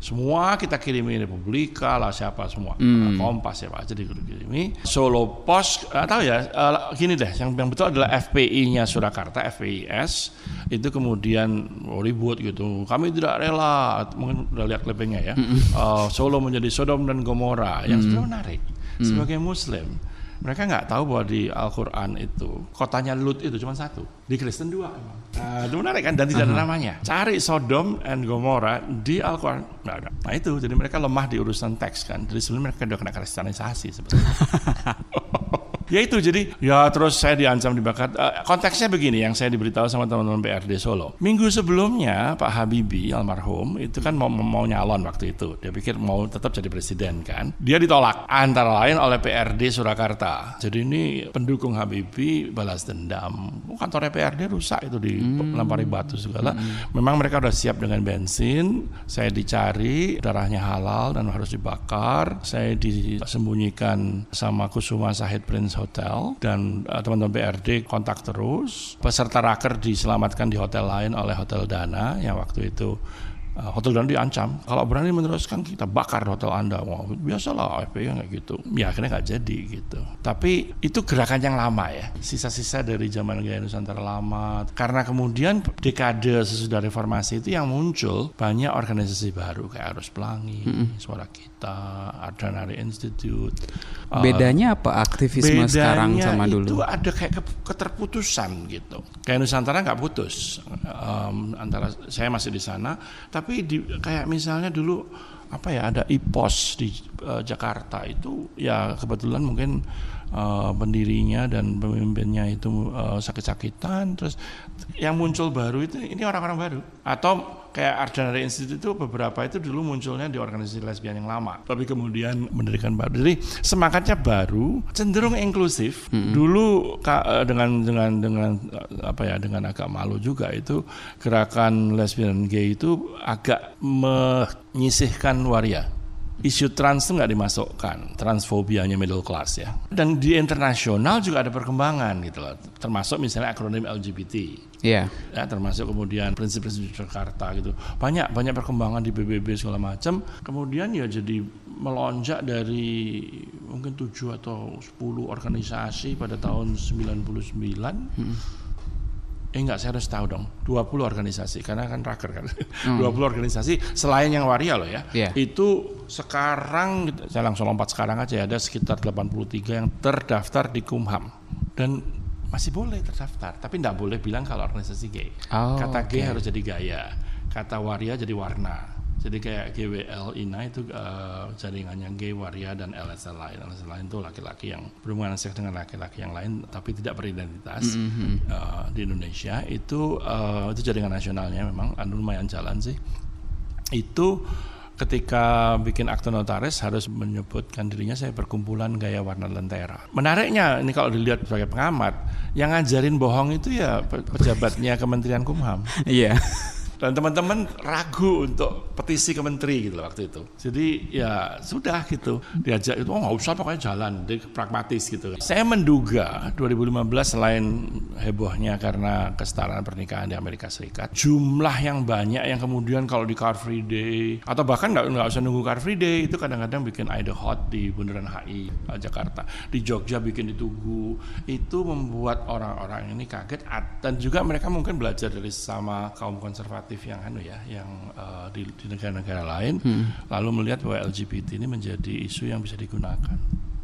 semua kita kirimi Republika lah siapa semua. Kompas siapa aja dikirimi Solo Pos tahu ya eh, gini deh yang, yang betul adalah FPI-nya Surakarta FPIS itu kemudian oh, ribut gitu. Kami tidak rela mungkin udah lihat clippingnya ya. Eh, Solo menjadi Sodom dan Gomora yang sebenarnya menarik. Sebagai Muslim mereka nggak tahu bahwa di Al-Quran itu kotanya Lut itu cuma satu. Di Kristen dua emang. Nah, itu menarik kan? Dan tidak ada namanya cari Sodom and Gomora di Al-Quran. Nggak ada nah itu. Jadi mereka lemah di urusan teks kan. Jadi sebenarnya mereka udah kena kristenisasi sebetulnya Ya itu jadi ya terus saya diancam dibakar. Eh, konteksnya begini yang saya diberitahu sama teman-teman PRD Solo. Minggu sebelumnya Pak Habibie almarhum itu kan mau mau nyalon waktu itu. Dia pikir mau tetap jadi presiden kan. Dia ditolak antara lain oleh PRD Surakarta. Jadi ini pendukung Habibie balas dendam. Kantornya PRD rusak itu di lempari batu segala. Memang mereka udah siap dengan bensin. Saya dicari darahnya halal dan harus dibakar. Saya disembunyikan sama Kusuma Sahid Prince Hotel dan uh, teman-teman BRD kontak terus. Peserta raker diselamatkan di hotel lain oleh Hotel Dana yang waktu itu uh, Hotel Dana diancam. Kalau berani meneruskan kita bakar hotel Anda. Wah, biasalah FPI kayak gitu. Ya akhirnya nggak jadi gitu. Tapi itu gerakan yang lama ya. Sisa-sisa dari zaman Gaya Nusantara lama. Karena kemudian dekade sesudah reformasi itu yang muncul banyak organisasi baru kayak Arus Pelangi, Suara Kita, Ardanari Institute. Uh, Bedanya apa aktivisme sekarang Bedanya sama itu dulu? ada kayak ke- keterputusan gitu. Kayak Nusantara nggak putus Em, antara saya masih di sana, tapi di, kayak misalnya dulu apa ya ada IPOS di eh, Jakarta itu ya kebetulan mungkin eh, pendirinya dan pemimpinnya itu eh, sakit-sakitan, terus yang muncul baru itu ini orang-orang baru. Atau kayak Ardanari Institute itu beberapa itu dulu munculnya di organisasi lesbian yang lama. Tapi kemudian mendirikan baru. Jadi semangatnya baru cenderung inklusif. Dulu ka- eh, dengan dengan dengan apa ya dengan agak malu juga itu gerakan lesbian gay itu agak menyisihkan waria isu trans itu nggak dimasukkan, transfobianya middle class ya. Dan di internasional juga ada perkembangan gitu loh, termasuk misalnya akronim LGBT. Iya. Ya, termasuk kemudian prinsip-prinsip Jakarta gitu. Banyak banyak perkembangan di PBB segala macam. Kemudian ya jadi melonjak dari mungkin 7 atau 10 organisasi pada tahun 99. Hmm eh enggak saya harus tahu dong 20 organisasi karena kan raker kan hmm. 20 organisasi selain yang waria loh ya yeah. itu sekarang saya langsung lompat sekarang aja ada sekitar 83 yang terdaftar di Kumham dan masih boleh terdaftar tapi tidak boleh bilang kalau organisasi gay oh, kata gay okay. harus jadi gaya kata waria jadi warna jadi kayak GWL INA itu uh, jaringannya gay, waria dan LSL lain. LSL lain itu laki-laki yang berhubungan seks dengan laki-laki yang lain tapi tidak beridentitas mm -hmm. uh, di Indonesia itu uh, itu jaringan nasionalnya memang anu lumayan jalan sih. Itu ketika bikin akte notaris harus menyebutkan dirinya saya perkumpulan gaya warna lentera. Menariknya ini kalau dilihat sebagai pengamat, yang ngajarin bohong itu ya pejabatnya Kementerian Kumham. Iya dan teman-teman ragu untuk petisi ke menteri gitu waktu itu. Jadi ya sudah gitu diajak itu oh nggak usah pokoknya jalan, di pragmatis gitu. Saya menduga 2015 selain hebohnya karena kesetaraan pernikahan di Amerika Serikat, jumlah yang banyak yang kemudian kalau di Car Free Day atau bahkan nggak nggak usah nunggu Car Free Day itu kadang-kadang bikin Ida Hot di Bundaran HI Jakarta, di Jogja bikin di Tugu itu membuat orang-orang ini kaget dan juga mereka mungkin belajar dari sama kaum konservatif konservatif yang anu ya, yang uh, di, di negara-negara lain, hmm. lalu melihat bahwa LGBT ini menjadi isu yang bisa digunakan.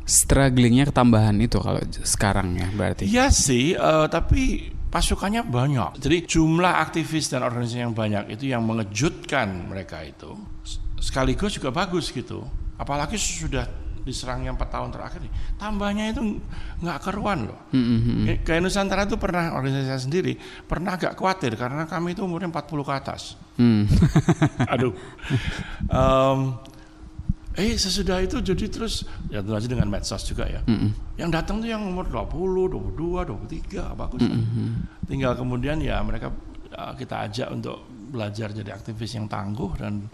Strugglingnya ketambahan itu kalau sekarang ya berarti? Iya sih, uh, tapi pasukannya banyak. Jadi jumlah aktivis dan organisasi yang banyak itu yang mengejutkan mereka itu sekaligus juga bagus gitu. Apalagi sudah diserang yang empat tahun terakhir nih, tambahnya itu nggak keruan loh. Mm-hmm. Kayak Nusantara itu pernah organisasi saya sendiri pernah agak khawatir karena kami itu umurnya 40 ke atas. Mm. Aduh. Um, eh sesudah itu jadi terus ya tentu aja dengan medsos juga ya. Mm-hmm. Yang datang tuh yang umur 20, 22, 23 bagus. Mm-hmm. Tinggal kemudian ya mereka uh, kita ajak untuk belajar jadi aktivis yang tangguh dan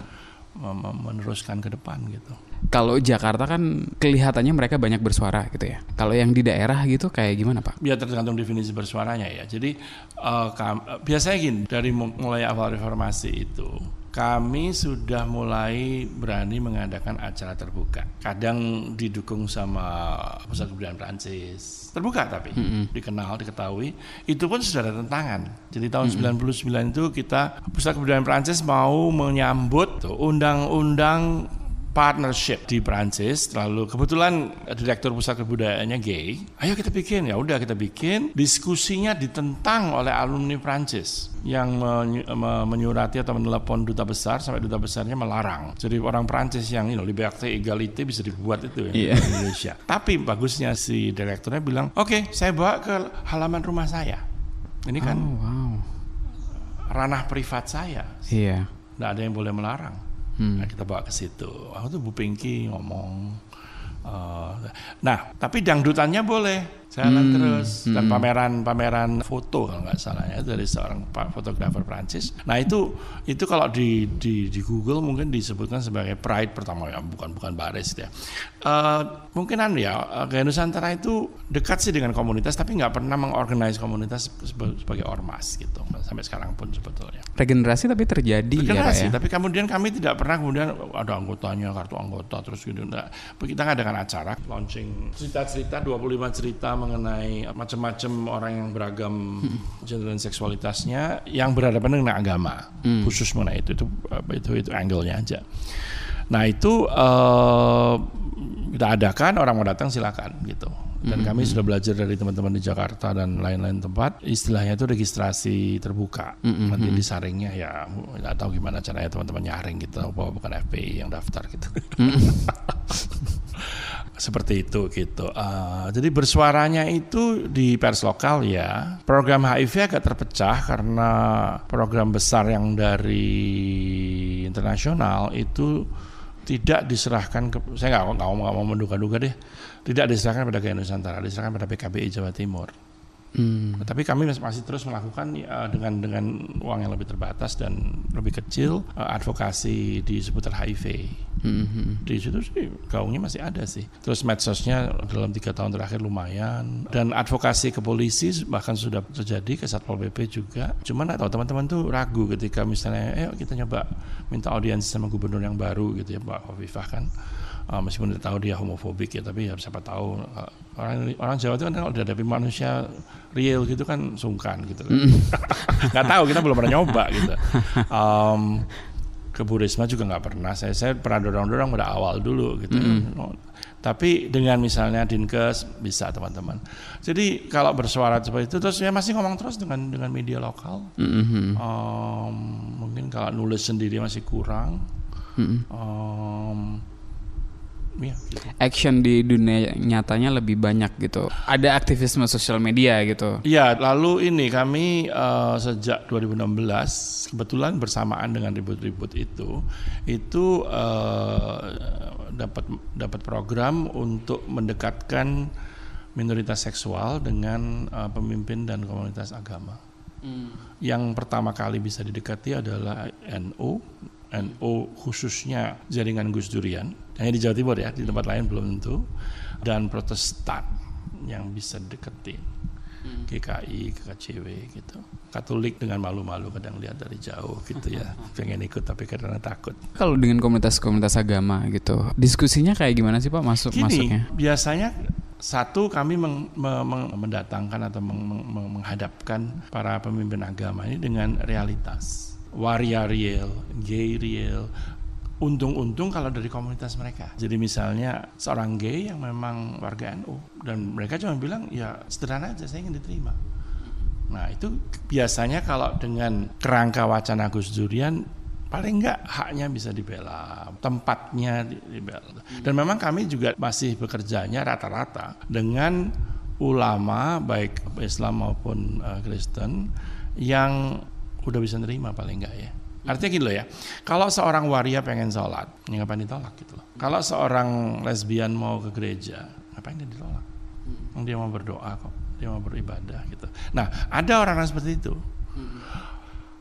meneruskan ke depan gitu kalau Jakarta kan kelihatannya mereka banyak bersuara gitu ya. Kalau yang di daerah gitu kayak gimana Pak? Ya tergantung definisi bersuaranya ya. Jadi uh, biasanya gini dari mulai awal reformasi itu kami sudah mulai berani mengadakan acara terbuka. Kadang didukung sama pusat kebudayaan Prancis. Terbuka tapi mm -hmm. dikenal, diketahui. Itu pun sudah ada tantangan. Jadi tahun mm -hmm. 99 itu kita pusat kebudayaan Prancis mau menyambut undang-undang partnership di Prancis lalu kebetulan direktur pusat kebudayaannya gay ayo kita bikin. Ya udah kita bikin. Diskusinya ditentang oleh alumni Prancis yang menyurati atau menelepon duta besar sampai duta besarnya melarang. Jadi orang Prancis yang you know, liberté égalité bisa dibuat itu ya yeah. di Indonesia. Tapi bagusnya si direkturnya bilang oke okay, saya bawa ke halaman rumah saya. Ini kan oh, wow. ranah privat saya. Iya. Yeah. nggak ada yang boleh melarang Hmm. Nah, kita bawa ke situ. Aku tuh Bu Pinky ngomong. Uh, nah, tapi dangdutannya boleh jalan hmm, terus dan hmm. pameran-pameran foto kalau nggak salah ya dari seorang fotografer Prancis. Nah itu itu kalau di, di di Google mungkin disebutkan sebagai Pride pertama ya bukan bukan baris ya. Uh, mungkinan ya gaya Nusantara itu dekat sih dengan komunitas tapi nggak pernah mengorganize komunitas sebagai ormas gitu sampai sekarang pun sebetulnya. Regenerasi tapi terjadi ya, Regenerasi, ya, ya. tapi kemudian kami tidak pernah kemudian ada anggotanya kartu anggota terus gitu enggak. Kita ngadakan acara launching cerita-cerita 25 cerita mengenai macam-macam orang yang beragam hmm. gender dan seksualitasnya yang berhadapan dengan agama hmm. khusus mengenai itu itu itu itu angle-nya aja. Nah itu uh, kita adakan orang mau datang silakan gitu. Dan mm-hmm. kami sudah belajar dari teman-teman di Jakarta dan lain-lain tempat, istilahnya itu registrasi terbuka. Mm-hmm. Nanti disaringnya ya nggak tahu gimana caranya teman-teman nyaring gitu, bahwa bukan FPI yang daftar gitu. Mm-hmm. seperti itu gitu. Uh, jadi bersuaranya itu di pers lokal ya. Program HIV agak terpecah karena program besar yang dari internasional itu tidak diserahkan ke saya nggak mau nggak mau menduga-duga deh tidak diserahkan pada Gaya Nusantara diserahkan pada PKBI Jawa Timur Hmm. Tapi kami mas- masih terus melakukan ya, dengan dengan uang yang lebih terbatas dan lebih kecil eh, advokasi di seputar HIV. Hmm. Di situ sih gaungnya masih ada sih. Terus medsosnya dalam tiga tahun terakhir lumayan dan advokasi ke polisi bahkan sudah terjadi ke satpol pp juga. Cuman atau teman-teman tuh ragu ketika misalnya, eh kita nyoba minta audiensi sama gubernur yang baru gitu ya Pak Hovifah kan. Uh, meskipun kita tahu dia homofobik ya, tapi ya siapa tahu uh, orang orang Jawa itu kan kalau dihadapi manusia real gitu kan sungkan gitu. kan. Nggak tahu kita belum pernah nyoba gitu. Um, ke Bu Risma juga nggak pernah. Saya saya pernah dorong-dorong pada awal dulu gitu. Oh, Tapi dengan misalnya Dinkes bisa teman-teman. Jadi kalau bersuara seperti itu terus ya masih ngomong terus dengan dengan media lokal. Hmm. Um, mungkin kalau nulis sendiri masih kurang. Hmm. Um, ya, gitu. Action di dunia nyatanya lebih banyak gitu. Ada aktivisme sosial media gitu. Iya, lalu ini kami eh, sejak 2016 kebetulan bersamaan dengan ribut-ribut itu, itu eh, dapat dapat program untuk mendekatkan minoritas seksual dengan eh, pemimpin dan komunitas agama. Yang pertama kali bisa didekati adalah NU, NU khususnya jaringan Gus Durian, hanya di Jawa Timur ya, di tempat lain belum tentu, dan Protestan yang bisa deketin. GKI, KKCW gitu. Katolik dengan malu-malu kadang lihat dari jauh gitu ya. Pengen ikut tapi karena takut. Kalau dengan komunitas-komunitas agama gitu, diskusinya kayak gimana sih Pak masuk Gini, masuknya? biasanya satu kami meng- me- meng- mendatangkan atau meng- meng- menghadapkan para pemimpin agama ini dengan realitas. Waria real, gay real, untung-untung kalau dari komunitas mereka. Jadi misalnya seorang gay yang memang warga NU dan mereka cuma bilang ya sederhana aja saya ingin diterima. Nah itu biasanya kalau dengan kerangka wacana Gus Durian paling enggak haknya bisa dibela, tempatnya di- dibela. Dan memang kami juga masih bekerjanya rata-rata dengan ulama baik Islam maupun eh, Kristen yang udah bisa nerima paling enggak ya. Artinya gini loh ya, kalau seorang waria pengen sholat, ya ngapain ditolak gitu loh. Kalau seorang lesbian mau ke gereja, ngapain dia ditolak? Dia mau berdoa kok, dia mau beribadah gitu. Nah, ada orang-orang seperti itu.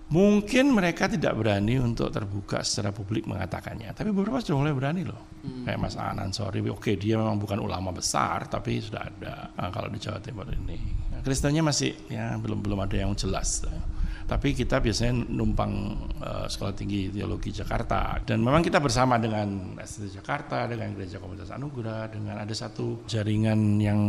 Mungkin mereka tidak berani untuk terbuka secara publik mengatakannya, tapi beberapa sudah mulai berani loh. Kayak Mas Anan, sorry, oke dia memang bukan ulama besar, tapi sudah ada Nah, kalau di Jawa Timur ini. Kristennya masih ya belum belum ada yang jelas. Tapi kita biasanya numpang eh, sekolah tinggi teologi Jakarta dan memang kita bersama dengan STT Jakarta, dengan Gereja Komunitas Anugerah, dengan ada satu jaringan yang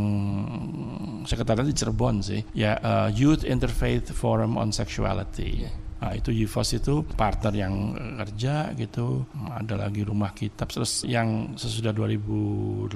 sekretariat di Cirebon sih, ya eh, Youth Interfaith Forum on Sexuality. Nah, itu YUFOS itu partner yang kerja gitu. Ada lagi rumah kitab terus yang sesudah 2018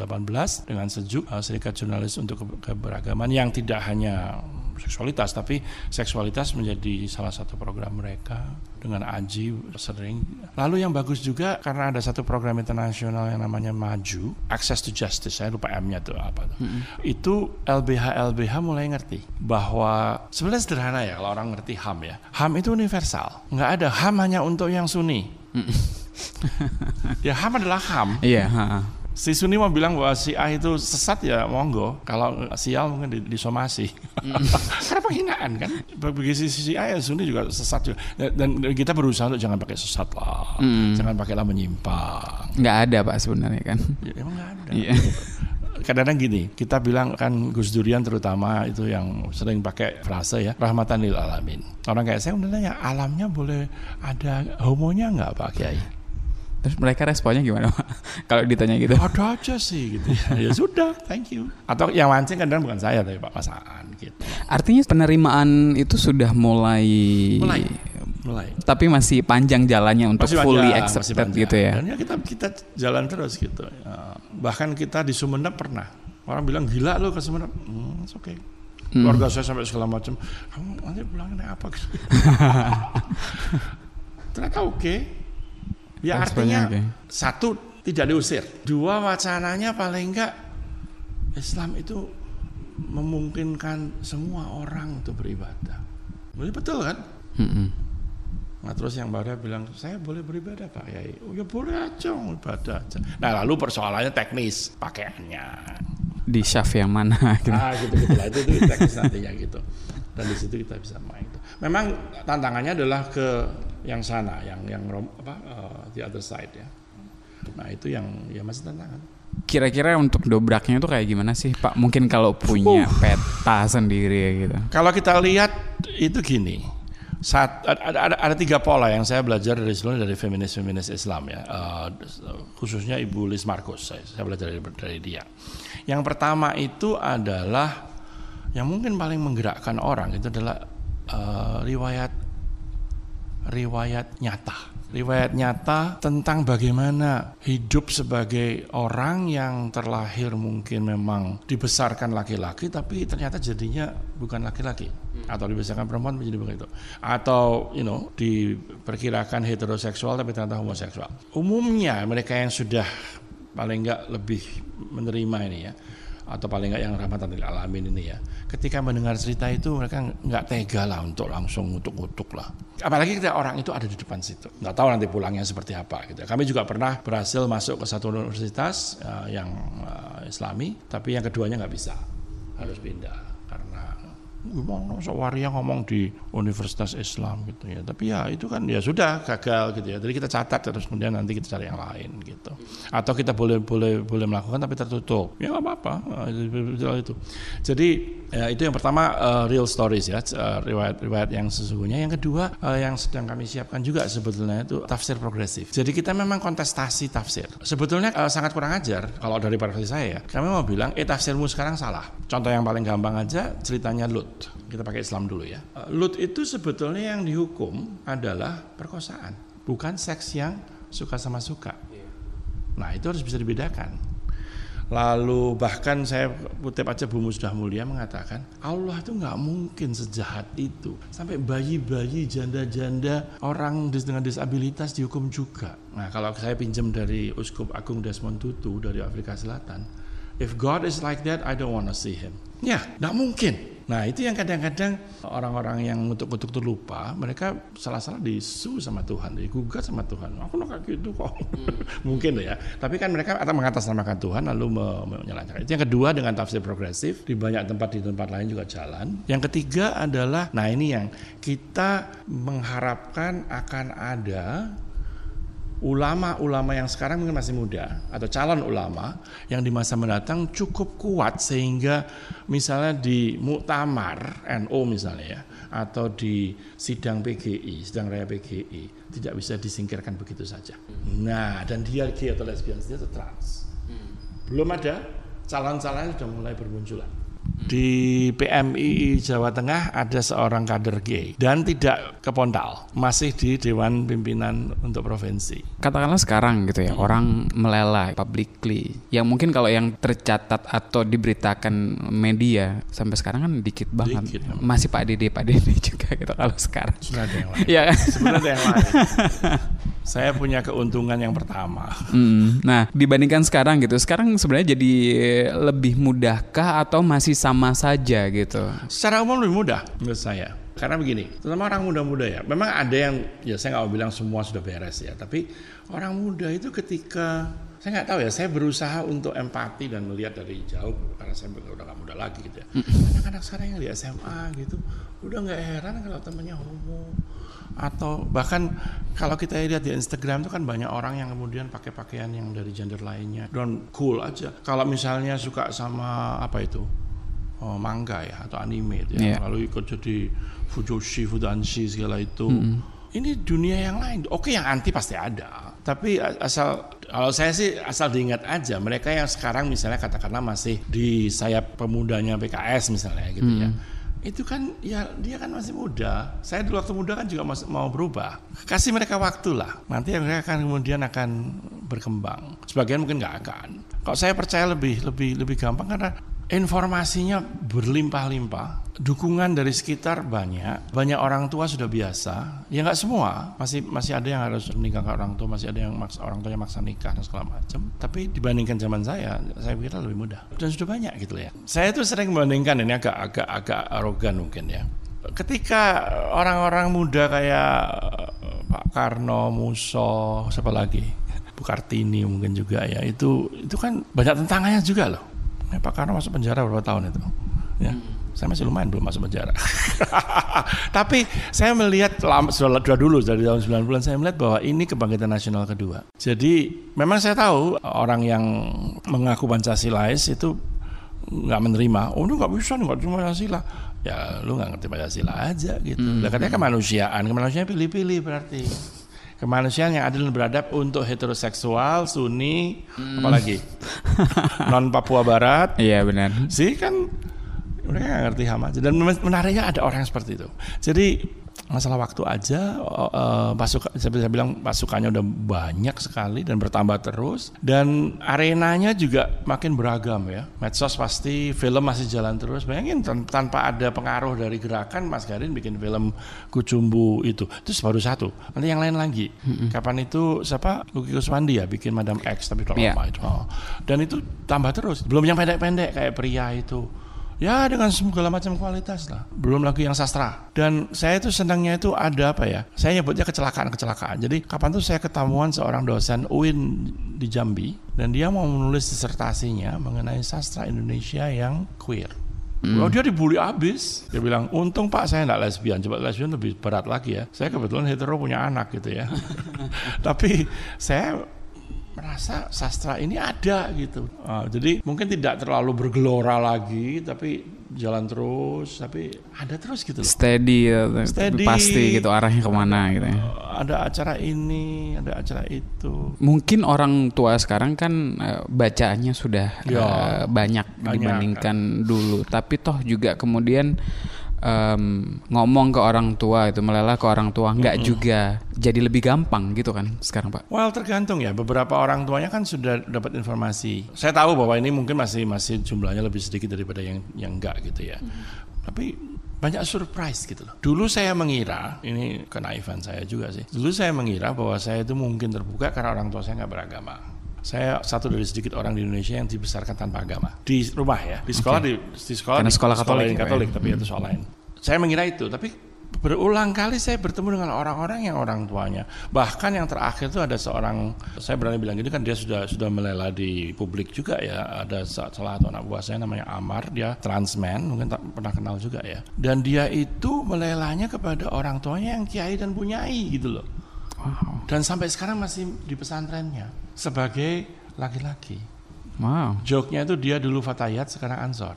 dengan sejuk eh, Serikat Jurnalis untuk Ke- Keberagaman yang tidak hanya seksualitas tapi seksualitas menjadi salah satu program mereka dengan Aji sering. Lalu yang bagus juga karena ada satu program internasional yang namanya Maju, Access to Justice, saya lupa M-nya tuh apa tuh. Itu LBH LBH mulai ngerti bahwa sebenarnya sederhana ya kalau orang ngerti HAM ya. HAM itu universal, nggak ada HAM hanya untuk yang Sunni. ya HAM adalah HAM. Iya, ha, ha. Si Sunni mau bilang bahwa si A itu sesat ya monggo. Kalau sial mungkin di- disomasi. Karena penghinaan kan. Bagi si, si A ya Sunni juga sesat juga. Dan kita berusaha untuk jangan pakai sesat lah. Jangan pakailah menyimpang. nggak ada Pak sebenarnya kan. Ya, emang nggak ada. Iya. Kadang-kadang gini, kita bilang kan Gus Durian terutama itu yang sering pakai frase ya, rahmatan lil alamin. Orang kayak saya udah nanya, alamnya boleh ada homonya nggak Pak Kiai? Terus mereka responnya gimana Pak? Kalau ditanya gitu. ada aja sih gitu ya. sudah thank you atau yang mancing kadang bukan saya tapi Pak Masaan gitu Artinya penerimaan itu sudah mulai mulai mulai tapi masih panjang jalannya untuk Masih fully panjang, accepted masih panjang. gitu ya. dan ya kita kita jalan terus gitu Ya, bahkan kita di Sumeneb pernah orang bilang gila lo ke Sumeneb hmm, it's okay keluarga saya sampai segala macam kamu nanti pulang naik apa ternyata oke ya Responnya artinya oke. satu tidak diusir dua wacananya paling enggak Islam itu memungkinkan semua orang untuk beribadah betul kan Mm-mm. Nah terus yang baru bilang saya boleh beribadah Pak Yai. Oh ya boleh aja ibadah aja. Nah lalu persoalannya teknis pakaiannya. di shaft yang mana gitu. Ah gitu gitu lah itu itu teknis nantinya gitu. Dan di situ kita bisa main. Itu. Memang tantangannya adalah ke yang sana, yang yang apa uh, the other side ya. Nah itu yang ya masih tantangan. Kira-kira untuk dobraknya itu kayak gimana sih Pak? Mungkin kalau punya uh. peta sendiri gitu. Kalau kita lihat itu gini, saat ada, ada, ada tiga pola yang saya belajar dari seluruh dari feminis feminis Islam ya, uh, khususnya Ibu Liz Marcos saya, saya belajar dari, dari dia. Yang pertama itu adalah yang mungkin paling menggerakkan orang itu adalah uh, riwayat riwayat nyata. Riwayat nyata tentang bagaimana hidup sebagai orang yang terlahir mungkin memang dibesarkan laki-laki tapi ternyata jadinya bukan laki-laki. Hmm. atau dibesarkan perempuan menjadi begitu atau you know diperkirakan heteroseksual tapi ternyata homoseksual. Umumnya mereka yang sudah paling enggak lebih menerima ini ya atau paling nggak yang rahmatan lil alamin ini ya. Ketika mendengar cerita itu mereka nggak tega lah untuk langsung ngutuk-ngutuk lah. Apalagi kita orang itu ada di depan situ. Nggak tahu nanti pulangnya seperti apa gitu. Kami juga pernah berhasil masuk ke satu universitas uh, yang uh, Islami, tapi yang keduanya nggak bisa, harus pindah gimana sewaria ngomong di Universitas Islam gitu ya. Tapi ya itu kan ya sudah gagal gitu ya. Jadi kita catat terus kemudian nanti kita cari yang lain gitu. Atau kita boleh boleh boleh melakukan tapi tertutup. Ya nggak apa-apa nah, itu. Jadi ya, itu yang pertama uh, real stories ya uh, riwayat riwayat yang sesungguhnya. Yang kedua uh, yang sedang kami siapkan juga sebetulnya itu tafsir progresif. Jadi kita memang kontestasi tafsir. Sebetulnya uh, sangat kurang ajar kalau dari versi saya ya. Kami mau bilang eh tafsirmu sekarang salah. Contoh yang paling gampang aja ceritanya Lut kita pakai Islam dulu ya. Eh, Lut itu sebetulnya yang dihukum adalah perkosaan, bukan seks yang suka sama suka. Nah itu harus bisa dibedakan. Lalu bahkan saya kutip aja Bu Musdah Mulia mengatakan Allah itu nggak mungkin sejahat itu sampai bayi-bayi janda-janda orang dengan disabilitas dihukum juga. Nah kalau saya pinjam dari Uskup Agung Desmond Tutu dari Afrika Selatan, if God is like that, I don't want to see him. Ya, nggak mungkin. Nah itu yang kadang-kadang orang-orang yang untuk-untuk terlupa, mereka salah-salah disu sama Tuhan, digugat sama Tuhan. Aku nggak gitu kok. Hmm. Mungkin ya. Tapi kan mereka atau mengatasnamakan Tuhan lalu menyalahkan. Itu yang kedua dengan tafsir progresif di banyak tempat di tempat lain juga jalan. Yang ketiga adalah, nah ini yang kita mengharapkan akan ada ulama-ulama yang sekarang mungkin masih muda atau calon ulama yang di masa mendatang cukup kuat sehingga misalnya di muktamar NO misalnya ya atau di sidang PGI, sidang raya PGI tidak bisa disingkirkan begitu saja. Nah, dan dia gay atau lesbian dia atau trans. Hmm. Belum ada calon-calon sudah mulai bermunculan di PMI Jawa Tengah ada seorang kader gay dan tidak ke Pondal, masih di Dewan Pimpinan untuk Provinsi. Katakanlah sekarang gitu ya, hmm. orang meleleh publicly. Yang mungkin kalau yang tercatat atau diberitakan media sampai sekarang kan dikit banget. Dikit, masih Pak Dede, Pak Dede juga gitu kalau sekarang. Ada yang lain. Ya. Sebenarnya yang lain. saya punya keuntungan yang pertama. Hmm. Nah, dibandingkan sekarang gitu, sekarang sebenarnya jadi lebih mudahkah atau masih sama saja gitu? Secara umum lebih mudah menurut saya. Karena begini, terutama orang muda-muda ya. Memang ada yang, ya saya nggak mau bilang semua sudah beres ya. Tapi orang muda itu ketika saya nggak tahu ya, saya berusaha untuk empati dan melihat dari jauh karena saya udah nggak muda lagi gitu ya. Anak-anak sekarang yang di SMA gitu, udah nggak heran kalau temennya homo, atau bahkan kalau kita lihat di Instagram itu kan banyak orang yang kemudian pakai pakaian yang dari gender lainnya dan cool aja kalau misalnya suka sama apa itu oh, manga ya atau anime ya yeah. lalu ikut jadi fujoshi fudanshi segala itu mm -hmm. ini dunia yang lain oke yang anti pasti ada tapi asal kalau saya sih asal diingat aja mereka yang sekarang misalnya katakanlah masih di sayap pemudanya PKS misalnya gitu mm. ya itu kan ya dia kan masih muda. Saya dulu waktu muda kan juga masih mau berubah. Kasih mereka waktu lah. Nanti mereka akan kemudian akan berkembang. Sebagian mungkin nggak akan. Kalau saya percaya lebih lebih lebih gampang karena informasinya berlimpah-limpah, dukungan dari sekitar banyak, banyak orang tua sudah biasa, ya nggak semua, masih masih ada yang harus meninggalkan orang tua, masih ada yang maksa, orang tuanya maksa nikah dan segala macam. Tapi dibandingkan zaman saya, saya pikir lebih mudah dan sudah banyak gitu ya. Saya tuh sering membandingkan ini agak agak agak arogan mungkin ya. Ketika orang-orang muda kayak eh, Pak Karno, Muso, siapa lagi, Bu Kartini mungkin juga ya, itu itu kan banyak tantangannya juga loh Ya, Pak Karno masuk penjara berapa tahun itu? Ya. Saya masih lumayan belum masuk penjara. Tapi saya melihat sudah, sudah dulu dari tahun 90-an saya melihat bahwa ini kebangkitan nasional kedua. Jadi memang saya tahu orang yang mengaku Pancasilais itu nggak menerima. Oh, itu nggak bisa, nggak cuma Pancasila. Ya, lu nggak ngerti Pancasila aja gitu. Hmm. katanya kemanusiaan, kemanusiaan pilih-pilih berarti kemanusiaan yang adil dan beradab untuk heteroseksual, Sunni, hmm. apalagi non Papua Barat. Iya benar. Sih kan mereka nggak ngerti HAM aja dan menariknya ada orang yang seperti itu jadi masalah waktu aja uh, pasukan saya bilang pasukannya udah banyak sekali dan bertambah terus. Dan arenanya juga makin beragam ya. Medsos pasti film masih jalan terus. Bayangin tanpa ada pengaruh dari gerakan Mas Garin bikin film Kucumbu itu. Itu baru satu nanti yang lain lagi. Mm-hmm. kapan itu siapa? Luki Kuswandi ya bikin Madam X tapi kalau yeah. lama itu oh. dan itu tambah terus. Belum yang pendek-pendek kayak pria itu Ya dengan segala macam kualitas lah. Belum lagi yang sastra. Dan saya itu senangnya itu ada apa ya? Saya nyebutnya kecelakaan-kecelakaan. Jadi kapan tuh saya ketemuan seorang dosen UIN di Jambi dan dia mau menulis disertasinya mengenai sastra Indonesia yang queer. Hmm. Oh, dia dibully abis. Dia bilang, untung pak saya tidak lesbian. Coba lesbian lebih berat lagi ya. Saya kebetulan hetero punya anak gitu ya. Tapi saya merasa sastra ini ada gitu. Uh, jadi mungkin tidak terlalu bergelora lagi, tapi jalan terus, tapi ada terus gitu. Loh. Steady, ya, Steady pasti gitu arahnya ke mana gitu. Ya. Ada acara ini, ada acara itu. Mungkin orang tua sekarang kan uh, bacaannya sudah ya, uh, banyak, banyak dibandingkan kan. dulu, tapi toh juga kemudian um, ngomong ke orang tua itu melelah ke orang tua nggak mm -hmm. juga jadi lebih gampang gitu kan sekarang pak? Well tergantung ya beberapa orang tuanya kan sudah dapat informasi. Saya tahu bahwa ini mungkin masih masih jumlahnya lebih sedikit daripada yang yang enggak gitu ya. Mm -hmm. Tapi banyak surprise gitu loh. Dulu saya mengira, ini kenaifan saya juga sih. Dulu saya mengira bahwa saya itu mungkin terbuka karena orang tua saya nggak beragama. Saya satu dari sedikit orang di Indonesia yang dibesarkan tanpa agama di rumah ya di sekolah okay. di, di sekolah Karena di sekolah Katolik, sekolah Katolik ya. tapi hmm. itu soal lain. Saya mengira itu tapi berulang kali saya bertemu dengan orang-orang yang orang tuanya. Bahkan yang terakhir itu ada seorang saya berani bilang gini kan dia sudah sudah melela di publik juga ya. Ada salah satu anak buah saya namanya Amar, dia transman, mungkin tak pernah kenal juga ya. Dan dia itu melelanya kepada orang tuanya yang kiai dan punyai gitu loh. Wow. Dan sampai sekarang masih di pesantrennya sebagai laki-laki. Wow. Joknya itu dia dulu Fatayat sekarang Ansor.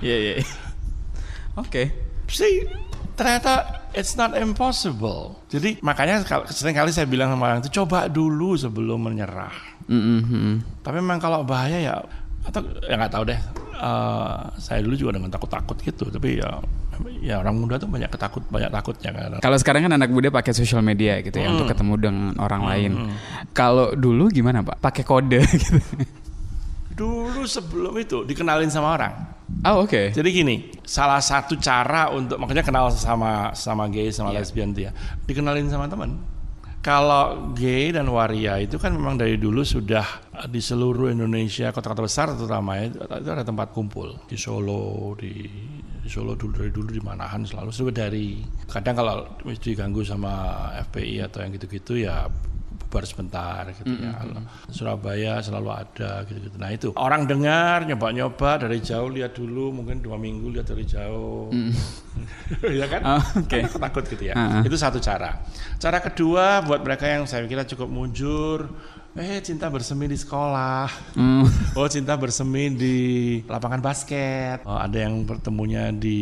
Iya iya. Oke. See, ternyata it's not impossible. Jadi makanya sering kali saya bilang sama orang itu coba dulu sebelum menyerah. Mm -hmm. Tapi memang kalau bahaya ya atau ya nggak tahu deh. Uh, saya dulu juga dengan takut-takut gitu. Tapi ya ya orang muda tuh banyak ketakut banyak takutnya kan. Kalau sekarang kan anak muda pakai sosial media gitu ya untuk ketemu dengan orang hmm. lain. Kalau dulu gimana pak? Pakai kode gitu. Dulu sebelum itu dikenalin sama orang. Oh oke. Okay. Jadi gini, salah satu cara untuk makanya kenal sama sama gay sama yeah. lesbian dia, dikenalin sama teman. Kalau gay dan waria itu kan memang dari dulu sudah di seluruh Indonesia kota-kota besar terutama ya, itu ada tempat kumpul di Solo di di Solo dulu dari dulu di Manahan selalu sudah dari kadang kalau diganggu sama FPI atau yang gitu-gitu ya bubar sebentar gitu mm -hmm. ya. Surabaya selalu ada gitu-gitu. Nah itu orang dengar nyoba-nyoba dari jauh lihat dulu mungkin dua minggu lihat dari jauh, mm. ya kan? Oh, okay. takut gitu ya. Uh -huh. Itu satu cara. Cara kedua buat mereka yang saya kira cukup mujur eh cinta bersemi di sekolah, mm. oh cinta bersemi di lapangan basket, oh, ada yang bertemunya di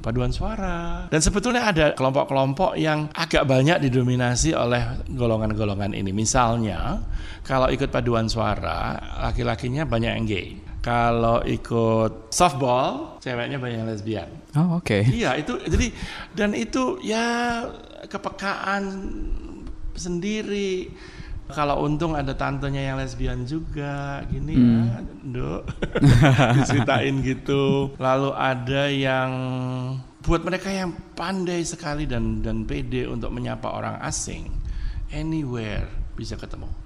paduan suara, dan sebetulnya ada kelompok-kelompok yang agak banyak didominasi oleh golongan-golongan ini. Misalnya kalau ikut paduan suara, laki-lakinya banyak yang gay. Kalau ikut softball, ceweknya banyak yang lesbian. Oh oke. Okay. Iya itu jadi dan itu ya kepekaan sendiri kalau untung ada tantenya yang lesbian juga gini hmm. ya dok. Diceritain gitu. Lalu ada yang buat mereka yang pandai sekali dan dan pede untuk menyapa orang asing. Anywhere bisa ketemu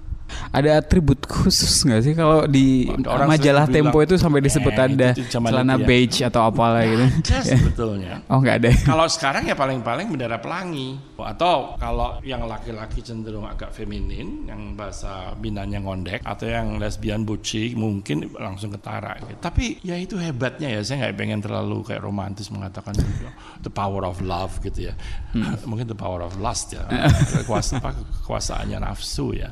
Ada atribut khusus nggak sih kalau di Orang majalah Tempo bilang, itu sampai disebut "Eh, ada celana ya." beige atau apalah gitu? Ada sebetulnya. Oh nggak ada. Kalau sekarang ya paling-paling bendera pelangi. Atau kalau yang laki-laki cenderung agak feminin, yang bahasa binanya ngondek, atau yang lesbian buci mungkin langsung ketara. Gitu. Tapi ya itu hebatnya ya, saya nggak pengen terlalu kayak romantis mengatakan gitu, the power of love gitu ya. Mungkin the power of lust ya, Kekuasa, apa, kekuasaannya nafsu ya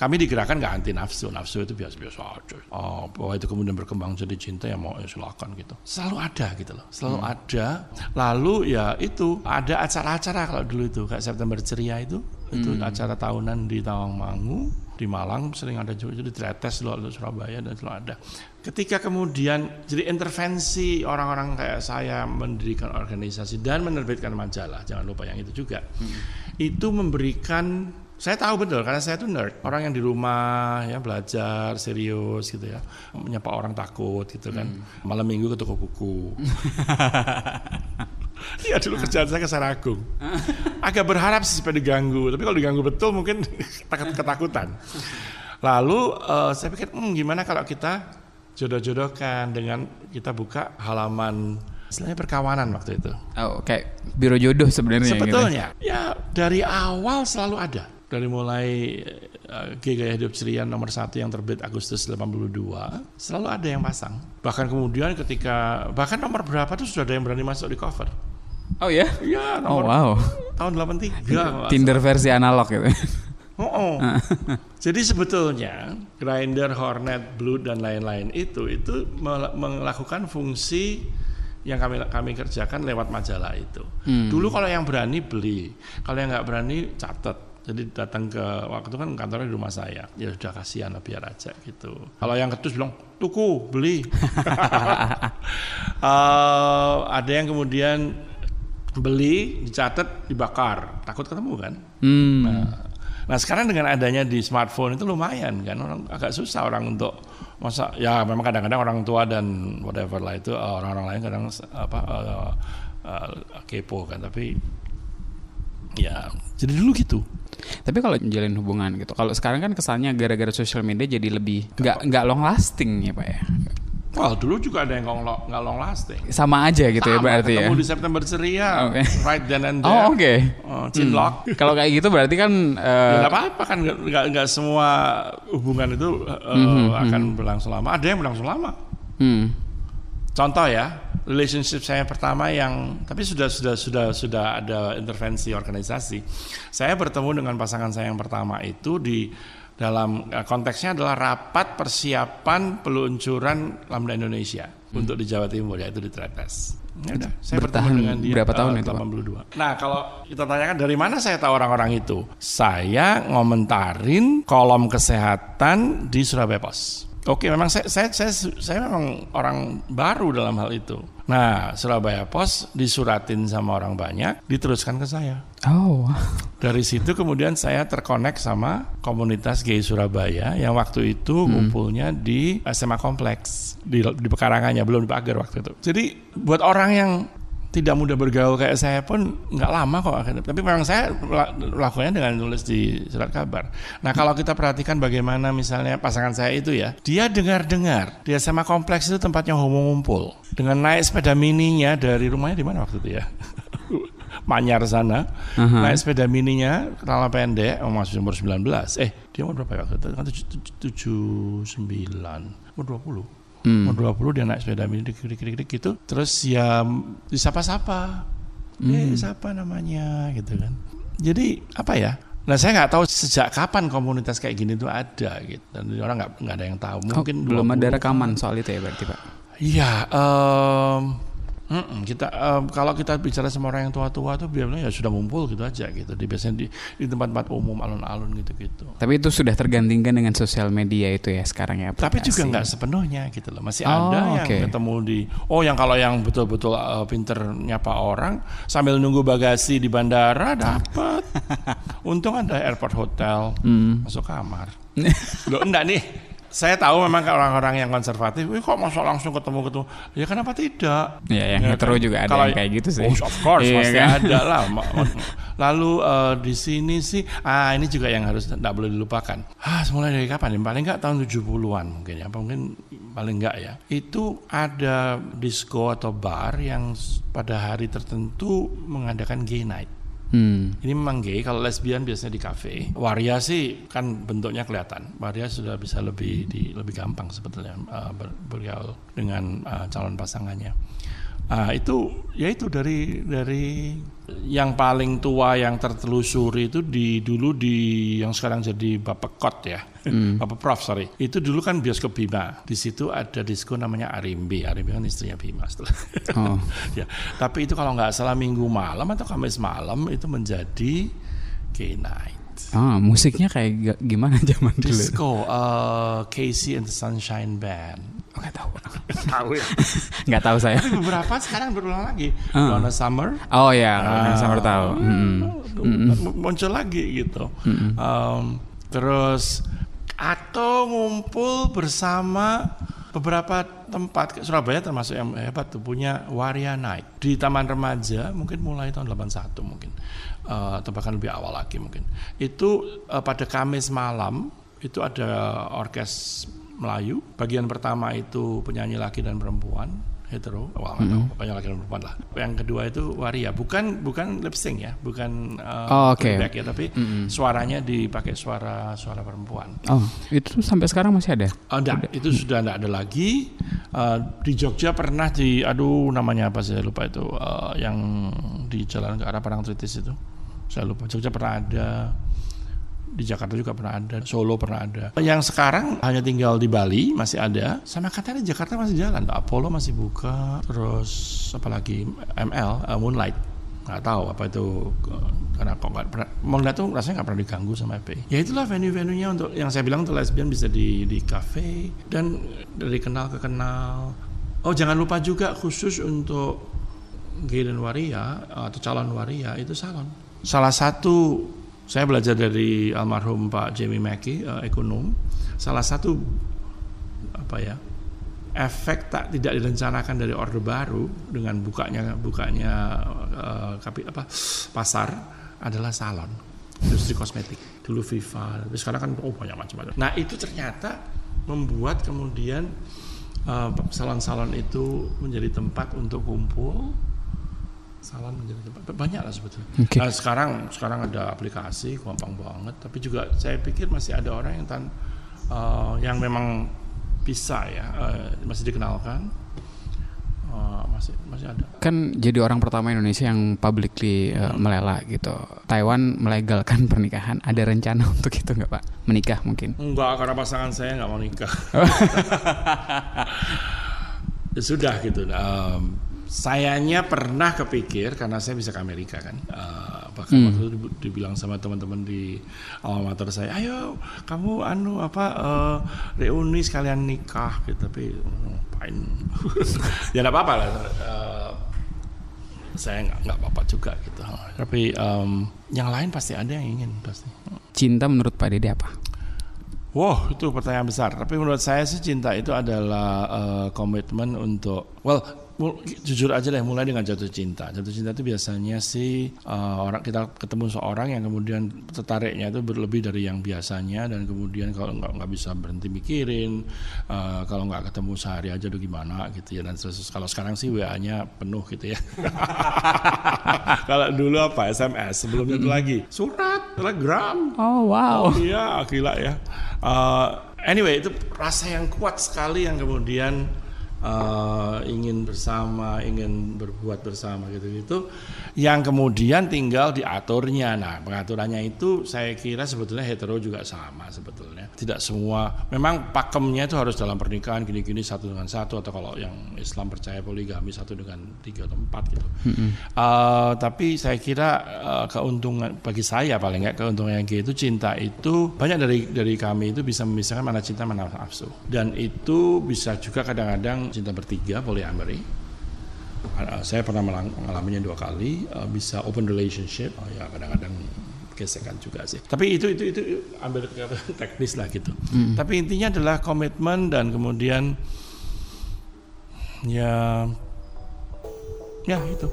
kami digerakkan nggak anti nafsu, nafsu itu biasa-biasa aja. Oh, bahwa itu kemudian berkembang jadi cinta ya mau ya silakan gitu. Selalu ada gitu loh, selalu ada. Lalu ya itu ada acara-acara kalau dulu itu. Kayak September Ceria itu, itu acara tahunan di Tawangmangu, di Malang. Sering ada juga jadi Tretes loh di Surabaya dan selalu ada. Ketika kemudian jadi intervensi orang-orang kayak saya mendirikan organisasi dan menerbitkan majalah, jangan lupa yang itu juga, itu memberikan saya tahu betul karena saya tuh nerd. Orang yang di rumah ya belajar serius gitu ya. Menyapa orang takut gitu kan. Malam minggu ke toko buku. Iya dulu kerjaan saya ke Saragung. Agak berharap sih supaya diganggu tapi kalau diganggu betul mungkin takut ketakutan. Lalu eh, saya pikir hmm, gimana kalau kita jodoh-jodohkan dengan kita buka halaman istilahnya perkawanan waktu itu. Oh kayak biro jodoh sebenarnya. gitu. Sebetulnya ya dari awal selalu ada. Dari mulai uh, G Gaya Hidup Ceria nomor satu yang terbit Agustus 82 selalu ada yang pasang. Bahkan kemudian ketika bahkan nomor berapa tuh sudah ada yang berani masuk di cover. Oh ya? Iya Oh nomor wow. tahun 83. Tinder versi analog gitu. Oh, oh. Jadi sebetulnya Grindr, Hornet, Blue dan lain-lain itu itu mel- melakukan fungsi yang kami kami kerjakan lewat majalah itu. Dulu kalau yang berani beli, kalau yang nggak berani catat. Jadi datang ke waktu itu kan kantornya di rumah saya. Ya sudah kasihan lah biar aja gitu. Kalau yang ketus bilang tuku beli. Eh, ada yang kemudian beli dicatat dibakar takut ketemu kan. Hmm. Nah, nah sekarang dengan adanya di smartphone itu lumayan kan orang agak susah orang untuk masa ya memang kadang-kadang orang tua dan whatever lah itu eh, orang-orang lain kadang apa eh, eh, kepo kan tapi ya jadi dulu gitu Tapi kalau menjalin hubungan gitu, kalau sekarang kan kesannya gara-gara sosial media jadi lebih nggak nggak long lasting ya pak ya. Wah dulu juga ada yang nggak long, long lasting. Sama aja gitu ya Sama, berarti ya. ketemu di September Ceria, Oke. right then and there. Oh oke. Oh, cinlok. Kalau kayak gitu berarti kan eh, Ya nggak apa-apa kan nggak- semua hubungan itu eh, Mhm, akan berlangsung lama. Ada yang berlangsung lama. hmm. Contoh ya, relationship saya pertama yang tapi sudah sudah sudah sudah ada intervensi organisasi. Saya bertemu dengan pasangan saya yang pertama itu di dalam eh, konteksnya adalah rapat persiapan peluncuran Lambda Indonesia untuk di Jawa Timur yaitu di Tretes. Ya udah, saya Bertahan bertemu dengan dia berapa tahun eh, itu, Pak? 82. Nah, kalau kita tanyakan dari mana saya tahu orang-orang itu? Saya ngomentarin kolom kesehatan di Surabaya Pos. Oke, memang saya, saya saya saya memang orang baru dalam hal itu. Nah, Surabaya Pos disuratin sama orang banyak, diteruskan ke saya. Oh. Dari situ kemudian saya terkonek sama komunitas gay Surabaya yang waktu itu kumpulnya di SMA Kompleks di, di pekarangannya belum di pagar waktu itu. Jadi buat orang yang tidak mudah bergaul kayak saya pun nggak lama kok akhirnya. Tapi memang saya la- lakukannya dengan nulis di surat kabar. Nah kalau kita perhatikan bagaimana misalnya pasangan saya itu ya, dia dengar-dengar di SMA Kompleks itu tempatnya homo ngumpul. Dengan naik sepeda mininya dari rumahnya di mana waktu itu ya? Manyar sana, Aha. naik sepeda mininya, celana pendek, oh, masih umur 19. Eh, dia umur berapa ya waktu itu? Kan tujuh sembilan, umur 20. Hmm. Umur 20 dia naik sepeda mini dikit-dikit gitu. Terus ya disapa-sapa. Eh, siapa namanya gitu kan. Jadi apa ya? Nah saya nggak tahu sejak kapan komunitas kayak gini tuh ada gitu. Dan orang nggak nggak ada yang tahu. Oh, Mungkin belum ada 20. rekaman soal itu ya berarti pak. Iya, em, mm-mm, kita em, kalau kita bicara sama orang yang tua-tua tuh biasanya ya sudah ngumpul gitu aja gitu. Di biasanya di, di tempat-tempat umum alun-alun gitu-gitu. Tapi itu sudah tergantikan dengan sosial media itu ya sekarang ya. Tapi juga aplikasi. nggak sepenuhnya gitu loh. Masih Oh, ada yang oke. ketemu di oh yang kalau yang betul-betul uh, pinter nyapa orang sambil nunggu bagasi di bandara dapat. Untung ada airport hotel Hmm. masuk kamar. Loh enggak nih. Saya tahu memang kalau orang-orang yang konservatif, "Wih, kok masuk langsung ketemu-ketemu?" Ya kenapa tidak? Ya, yang Ya hetero kan? juga ada Kalau- yang kayak gitu sih. Oh, of course Iya pasti kan? ada lah. Lalu uh, di sini sih, ah ini juga yang harus tidak boleh dilupakan. Ah, mulai dari kapan? Ya? Paling nggak tahun 70-an mungkin ya, mungkin paling nggak ya. Itu ada disco atau bar yang pada hari tertentu mengadakan gay night. Hmm. Ini memang gay. Kalau lesbian biasanya di kafe. Waria sih kan bentuknya kelihatan. Waria sudah bisa lebih di, lebih gampang sebetulnya uh, ber, bergaul dengan uh, calon pasangannya. Uh, itu ya itu dari dari yang paling tua yang tertelusuri itu di dulu di yang sekarang jadi Bapak Kot ya. Hmm. Bapak Prof sorry. Itu dulu kan bioskop Bima. Di situ ada disko namanya Arimbi. Arimbi kan istrinya Bima setelah. Oh. ya. Tapi itu kalau nggak salah Minggu malam atau Kamis malam itu menjadi gay night. Ah, musiknya kayak gimana zaman dulu? Disco, uh, Casey and the Sunshine Band. Oh, nggak tahu. tahu ya? nggak tahu saya. Tapi beberapa sekarang berulang lagi. Uh. Donna Summer. Oh ya, Donna uh, Summer tahu. Mm -hmm. Muncul lagi gitu. Mm -hmm. um, terus atau ngumpul bersama beberapa tempat Surabaya termasuk yang hebat tuh punya Waria Night. Di Taman Remaja mungkin mulai tahun 81 mungkin. Uh, atau bahkan lebih awal lagi mungkin. Itu uh, pada Kamis malam itu ada orkes Melayu. Bagian pertama itu penyanyi laki dan perempuan hetero, well, mm -hmm. penyanyi laki dan perempuan lah. Yang kedua itu waria, bukan bukan lip sync ya, bukan uh, oh, okay. ya, tapi mm -hmm. suaranya dipakai suara suara perempuan. Oh, itu sampai sekarang masih ada? Oh, enggak, itu sudah enggak ada lagi. Uh, di Jogja pernah di, aduh namanya apa saya lupa itu, uh, yang di jalan ke arah Parangtritis itu, saya lupa. Jogja pernah ada di Jakarta juga pernah ada, Solo pernah ada. Yang sekarang hanya tinggal di Bali masih ada, sama katanya Jakarta masih jalan. Apollo masih buka, terus apalagi ML, uh, Moonlight. Nggak tahu apa itu karena kok nggak pernah Moonlight tuh rasanya nggak pernah diganggu sama FPI ya itulah venue-venue-nya untuk yang saya bilang untuk lesbian bisa di di cafe dan dari kenal ke kenal. Oh jangan lupa juga khusus untuk gay dan waria atau calon waria itu salon. Salah satu saya belajar dari almarhum Pak Jamie Mackey, uh, ekonom. Salah satu apa ya efek tak tidak direncanakan dari orde baru dengan bukanya bukanya uh, kapi, apa pasar adalah salon industri kosmetik dulu Viva tapi sekarang kan oh banyak macam-macam nah itu ternyata membuat kemudian uh, salon-salon itu menjadi tempat untuk kumpul salon menjadi tempat banyak lah sebetulnya. Okay. Nah, sekarang sekarang ada aplikasi gampang banget, tapi juga saya pikir masih ada orang yang tan uh, yang memang bisa ya uh, masih dikenalkan. Uh, masih masih ada. Kan jadi orang pertama Indonesia yang publicly uh, hmm. melela gitu. Taiwan melegalkan pernikahan. Ada rencana untuk itu nggak Pak? Menikah mungkin? Enggak, karena pasangan saya nggak mau nikah. ya sudah gitu. Um, sayanya pernah kepikir karena saya bisa ke Amerika kan uh, bahkan hmm. waktu itu dibilang sama teman-teman di alma mater saya ayo kamu anu apa uh, reuni sekalian nikah gitu. Tapi ngapain ya nggak apa-apa lah. Uh, saya nggak nggak apa-apa juga gitu. Tapi um, yang lain pasti ada yang ingin pasti. Cinta menurut Pak Dede apa? Wow, itu pertanyaan besar. Tapi menurut saya sih cinta itu adalah uh, komitmen untuk, well, jujur aja deh mulai dengan jatuh cinta. Jatuh cinta itu biasanya sih uh, orang kita ketemu seorang yang kemudian tertariknya itu berlebih dari yang biasanya dan kemudian kalau nggak nggak bisa berhenti mikirin uh, kalau nggak ketemu sehari aja udah gimana gitu ya dan terus kalau sekarang sih wa-nya penuh gitu ya. Kalau dulu apa? SMS sebelumnya itu lagi. Surat telegram. Oh wow. Oh, iya gila ya. Uh, anyway itu rasa yang kuat sekali yang kemudian uh, ingin bersama, ingin berbuat bersama gitu-gitu, yang kemudian tinggal diaturnya. Nah, pengaturannya itu saya kira sebetulnya hetero juga sama sebetulnya. Tidak semua, memang pakemnya itu harus dalam pernikahan gini-gini satu dengan satu atau kalau yang Islam percaya poligami satu dengan tiga atau empat gitu. Mm-hmm. Uh, tapi saya kira uh, keuntungan bagi saya paling nggak keuntungan yang itu cinta itu banyak dari dari kami itu bisa memisahkan mana cinta mana nafsu dan itu bisa juga kadang-kadang cinta bertiga polyamory uh, saya pernah mengalaminya dua kali uh, bisa open relationship oh ya kadang-kadang gesekan juga sih tapi itu itu itu ambil teknis lah gitu hmm. tapi intinya adalah komitmen dan kemudian ya ya itu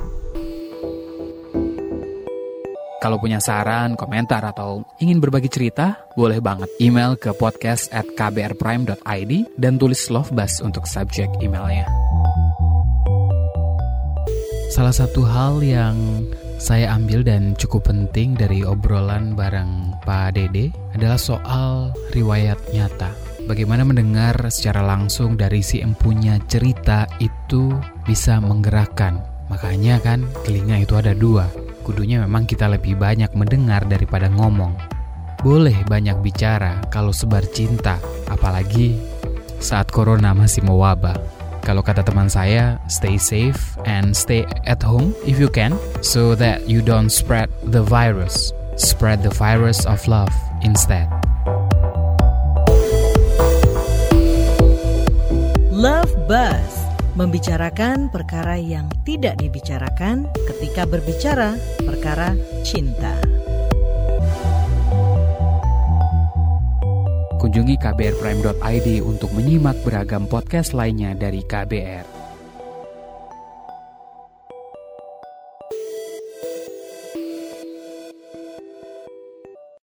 Kalau punya saran, komentar, atau ingin berbagi cerita, boleh banget email ke podcast at kbrprime.id dan tulis love bus untuk subjek emailnya. Salah satu hal yang saya ambil dan cukup penting dari obrolan bareng Pak Dede adalah soal riwayat nyata. Bagaimana mendengar secara langsung dari si empunya cerita itu bisa menggerakkan. Makanya kan telinga itu ada dua. Kudunya memang kita lebih banyak mendengar daripada ngomong. Boleh banyak bicara kalau sebar cinta, apalagi saat corona masih mewabah. Kalau kata teman saya, stay safe and stay at home if you can, so that you don't spread the virus. Spread the virus of love instead. Love Buzz membicarakan perkara yang tidak dibicarakan ketika berbicara perkara cinta. Kunjungi kbrprime.id untuk menyimak beragam podcast lainnya dari KBR.